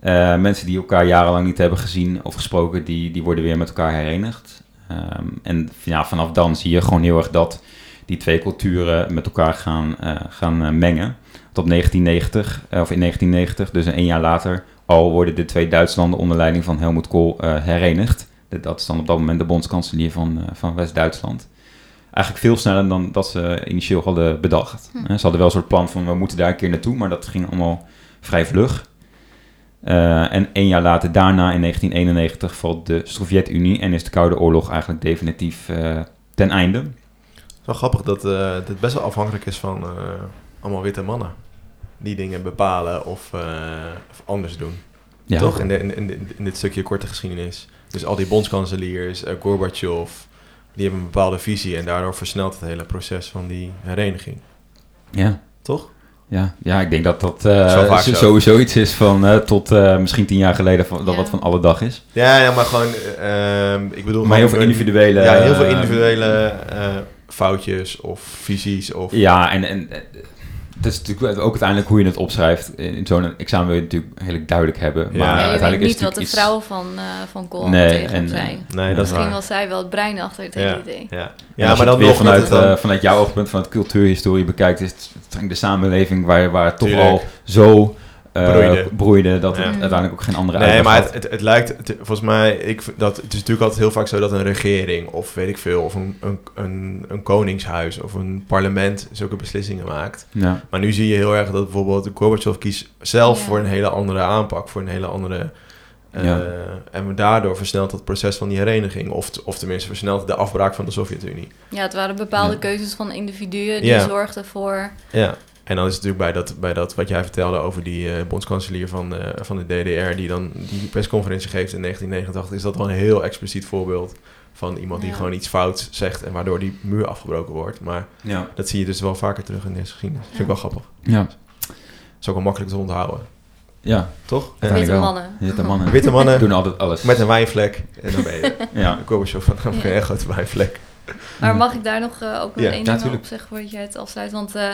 Eh, mensen die elkaar jarenlang niet hebben gezien of gesproken, die, die worden weer met elkaar herenigd. Ehm, en ja, vanaf dan zie je gewoon heel erg dat die twee culturen met elkaar gaan, eh, gaan eh, mengen. Tot 1990, eh, of in 1990, dus een jaar later, al worden de twee Duitslanden onder leiding van Helmut Kohl herenigd. Dat is dan op dat moment de bondskanselier van, van West-Duitsland. Eigenlijk veel sneller dan dat ze initieel hadden bedacht. Hm. Ze hadden wel een soort plan van we moeten daar een keer naartoe, maar dat ging allemaal vrij vlug. Eh, en één jaar later, daarna in 1991, valt de Sovjet-Unie en is de Koude Oorlog eigenlijk definitief eh, ten einde. Het is wel grappig dat eh, dit best wel afhankelijk is van eh, allemaal witte mannen. Die dingen bepalen of, eh, of anders doen. Ja, Toch? In, de, in, in, in dit stukje korte geschiedenis. Dus al die bondskanseliers, Gorbachev, die hebben een bepaalde visie. En daardoor versnelt het hele proces van die hereniging. Ja. Toch? Ja, ja, ik denk dat dat eh, Zo vaak zo- zo. sowieso iets is van eh, tot eh, misschien tien jaar geleden van, dat Ja. wat van alle dag is. Ja, ja maar gewoon, eh, ehm, ik bedoel... Maar heel gewoon veel individuele... Ja, heel veel individuele eh, foutjes of visies of... Ja, en, en het is natuurlijk ook uiteindelijk hoe je het opschrijft. In zo'n examen wil je het natuurlijk redelijk duidelijk hebben. Ja. Maar Ja, uiteindelijk niet is wat het de vrouw van, eh van Kool Nee, tegen hem en, zei. Nee, dat is Misschien waar. was zij wel het brein achter het hele Ja. idee. Ja, Ja, maar dan het weer nog vanuit, het dan- eh, vanuit jouw oogpunt, vanuit cultuurhistorie bekijkt, is het, het de samenleving waar, waar het toch Tuurlijk. al zo Broeide. broeide, dat het Ja. uiteindelijk ook geen andere Nee, maar had. het, het, het lijkt, het- volgens mij, ik, dat, het is natuurlijk altijd heel vaak zo dat een regering of weet ik veel, of een, een, een, een koningshuis of een parlement zulke beslissingen maakt. Ja, Maar nu zie je heel erg dat bijvoorbeeld Gorbachev kiest zelf Ja. voor een hele andere aanpak, voor een hele andere... eh, Ja. En daardoor versnelt dat proces van die hereniging. Of, of tenminste versnelt de afbraak van de Sovjet-Unie. Ja, het waren bepaalde Ja. keuzes van individuen die Ja. zorgden voor... En dan is het natuurlijk bij dat, bij dat wat jij vertelde over die eh, bondskanselier van, eh, van de DDR... die dan die persconferentie geeft in 1989... is dat wel een heel expliciet voorbeeld van iemand die Ja. gewoon iets fout zegt... en waardoor die muur afgebroken wordt. Maar ja. dat zie je dus wel vaker terug in deze geschiedenis. Vind ik wel grappig. ja. is ook wel makkelijk te onthouden. ja. Toch? Ja. Witte mannen. Witte mannen Witte mannen doen altijd alles. met een wijnvlek. En dan ben je Ja, Gorbachev van dan heb je een echt grote wijnvlek. Maar mag ik daar nog eh, ook nog één ja, ding op zeggen voordat jij het afsluit? Want eh,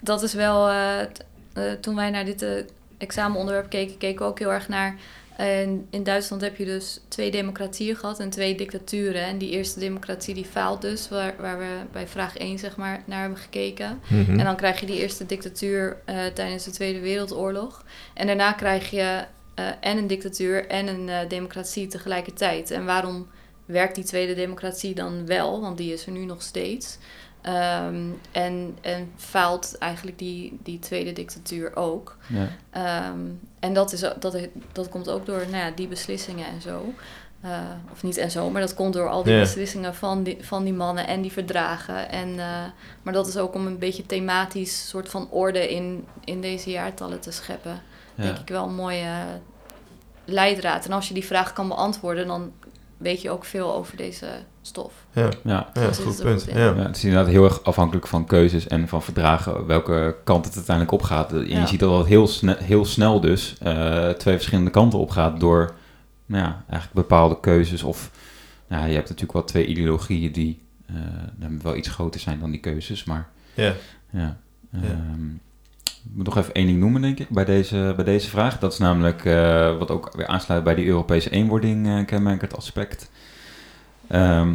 dat is wel... eh, toen wij naar dit examenonderwerp keken, keken we ook heel erg naar... En in Duitsland heb je dus twee democratieën gehad en twee dictaturen. En die eerste democratie die faalt dus, waar, waar we bij vraag 1 zeg maar naar hebben gekeken. Mhm. En dan krijg je die eerste dictatuur tijdens de Tweede Wereldoorlog. En daarna krijg je en een dictatuur en een democratie tegelijkertijd. En waarom werkt die tweede democratie dan wel? Want die is er nu nog steeds. Ehm, en, en faalt eigenlijk die, die tweede dictatuur ook. ja. Ehm, en dat, is, dat, dat komt ook door nou ja, die beslissingen en zo. Eh, of niet en zo, maar dat komt door al die beslissingen van die, van die mannen en die verdragen. En, eh, maar dat is ook om een beetje thematisch soort van orde in, in deze jaartallen te scheppen. Denk Ja. ik wel een mooie leidraad. En als je die vraag kan beantwoorden, dan weet je ook veel over deze stof. Ja, Ja. ja zit goed het punt. Ja. Ja, het is inderdaad heel erg afhankelijk van keuzes en van verdragen welke kant het uiteindelijk opgaat. En Ja. je ziet dat het heel, sne heel snel dus eh, twee verschillende kanten opgaat door nou ja, eigenlijk bepaalde keuzes. Of nou, ja, je hebt natuurlijk wel twee ideologieën die eh, dan wel iets groter zijn dan die keuzes. Maar Ja. ja, ehm, moet nog even één ding noemen, denk ik, bij deze, bij deze vraag. Dat is namelijk eh, wat ook weer aansluit bij die Europese eenwording eh kenmerkend aspect. Ehm,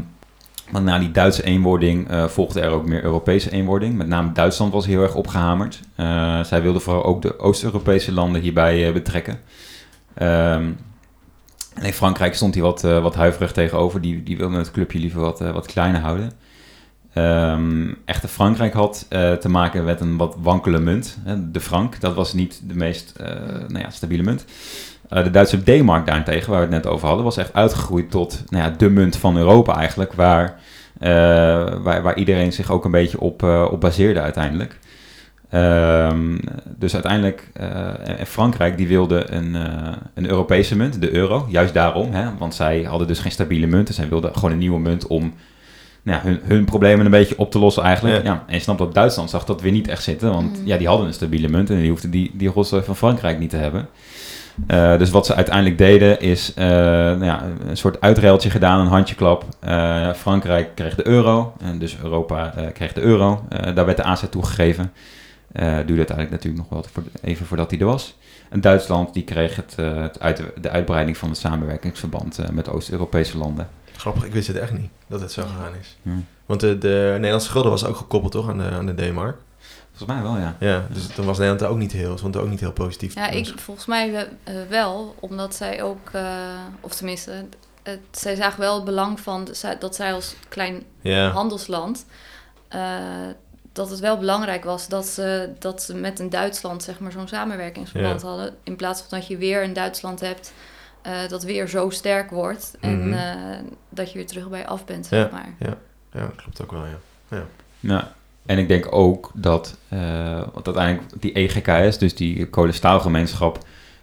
want na die Duitse eenwording eh, volgde er ook meer Europese eenwording. Met name Duitsland was heel erg opgehamerd. Eh, zij wilden vooral ook de Oost-Europese landen hierbij betrekken. Ehm, en in Frankrijk stond hij wat, wat huiverig tegenover. Die, die wilde het clubje liever wat, wat kleiner houden. Ehm echter, Frankrijk had eh, te maken met een wat wankele munt. De frank, dat was niet de meest eh, nou ja, stabiele munt. Eh, de Duitse D-mark daarentegen, waar we het net over hadden, was echt uitgegroeid tot nou ja, de munt van Europa eigenlijk. Waar, waar, waar iedereen zich ook een beetje op, op baseerde uiteindelijk. Ehm, dus uiteindelijk, Frankrijk die wilde een, een Europese munt, de euro, juist daarom. Hè, want zij hadden dus geen stabiele munt. En zij wilden gewoon een nieuwe munt om nou ja, hun, hun problemen een beetje op te lossen eigenlijk. Ja. Ja. en je snapt dat Duitsland zag dat weer niet echt zitten. Want Mm. ja, die hadden een stabiele munt en die hoefden die, die rotzooi van Frankrijk niet te hebben. Eh, dus wat ze uiteindelijk deden is eh, nou ja, een soort uitruiltje gedaan, een handjeklap. Eh, Frankrijk kreeg de euro en dus Europa eh, kreeg de euro. Eh, daar werd de aanzet toegegeven. Eh duurde uiteindelijk natuurlijk nog wel even voordat hij er was. En Duitsland die kreeg het, het uit, de uitbreiding van het samenwerkingsverband eh, met Oost-Europese landen. Grappig, ik wist het echt niet dat het zo gegaan is. Want de, de Nederlandse gulden was ook gekoppeld toch aan de, aan de D-mark. Volgens mij wel, ja. Ja, dus dan was Nederland er ook niet heel, stond er ook niet heel positief. Ja, ik, volgens mij eh, wel, omdat zij ook, eh, of tenminste, het, zij zagen wel het belang van dat zij als klein ja. handelsland, eh, dat het wel belangrijk was dat ze, dat ze met een Duitsland zeg maar zo'n samenwerkingsverband Ja. hadden. In plaats van dat je weer een Duitsland hebt eh, dat weer zo sterk wordt en Mhm. eh, dat je weer terug bij af bent, zeg maar. ja, klopt ook wel, ja. Ja, en ik denk ook dat, eh want uiteindelijk die EGKS, dus die kolenstaalgemeenschap,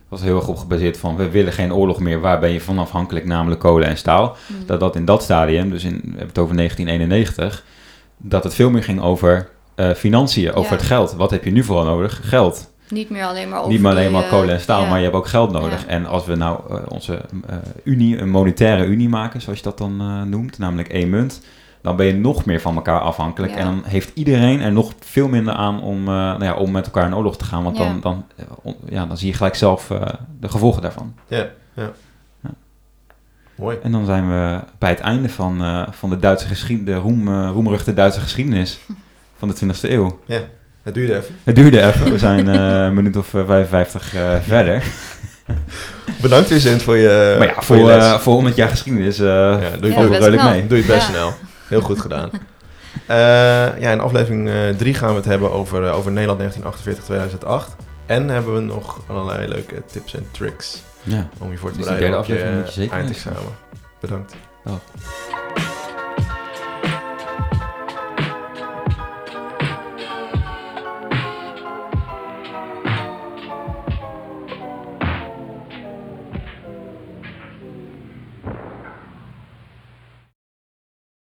was heel erg op gebaseerd van we willen geen oorlog meer, waar ben je van afhankelijk, namelijk kolen en staal. Mm. Dat dat in dat stadium, dus in, we hebben het over 1991, dat het veel meer ging over eh, financiën, over Ja. het geld. Wat heb je nu vooral nodig? Geld. Niet meer alleen maar over Niet maar alleen maar kolen en staal, ja. maar je hebt ook geld nodig. Ja. En als we nou eh, onze eh, unie, een monetaire unie maken, zoals je dat dan eh, noemt, namelijk één munt, dan ben je nog meer van elkaar afhankelijk. Ja. En dan heeft iedereen er nog veel minder aan om, eh, nou ja, om met elkaar in oorlog te gaan. Want Ja. dan, dan, ja, dan zie je gelijk zelf eh, de gevolgen daarvan. Ja, ja. Ja. Mooi. En dan zijn we bij het einde van, eh, van de Duitse geschiedenis, de roem, roemruchte Duitse geschiedenis van de 20e eeuw. Ja, Het duurde even. Het duurde even. We zijn eh, een minuut of eh, 55 eh, verder. Bedankt Vincent voor je maar ja, voor, voor, je eh, voor 100 jaar geschiedenis eh doe je best redelijk knap. mee. Doe je het best Ja. snel. Heel goed gedaan. Eh, ja, in aflevering 3 gaan we het hebben over, eh, over Nederland 1948-2008. En hebben we nog allerlei leuke tips en tricks Ja. om je voor te bereiden derde op je aflevering moet je zeker eindexamen. Bedankt. Dag.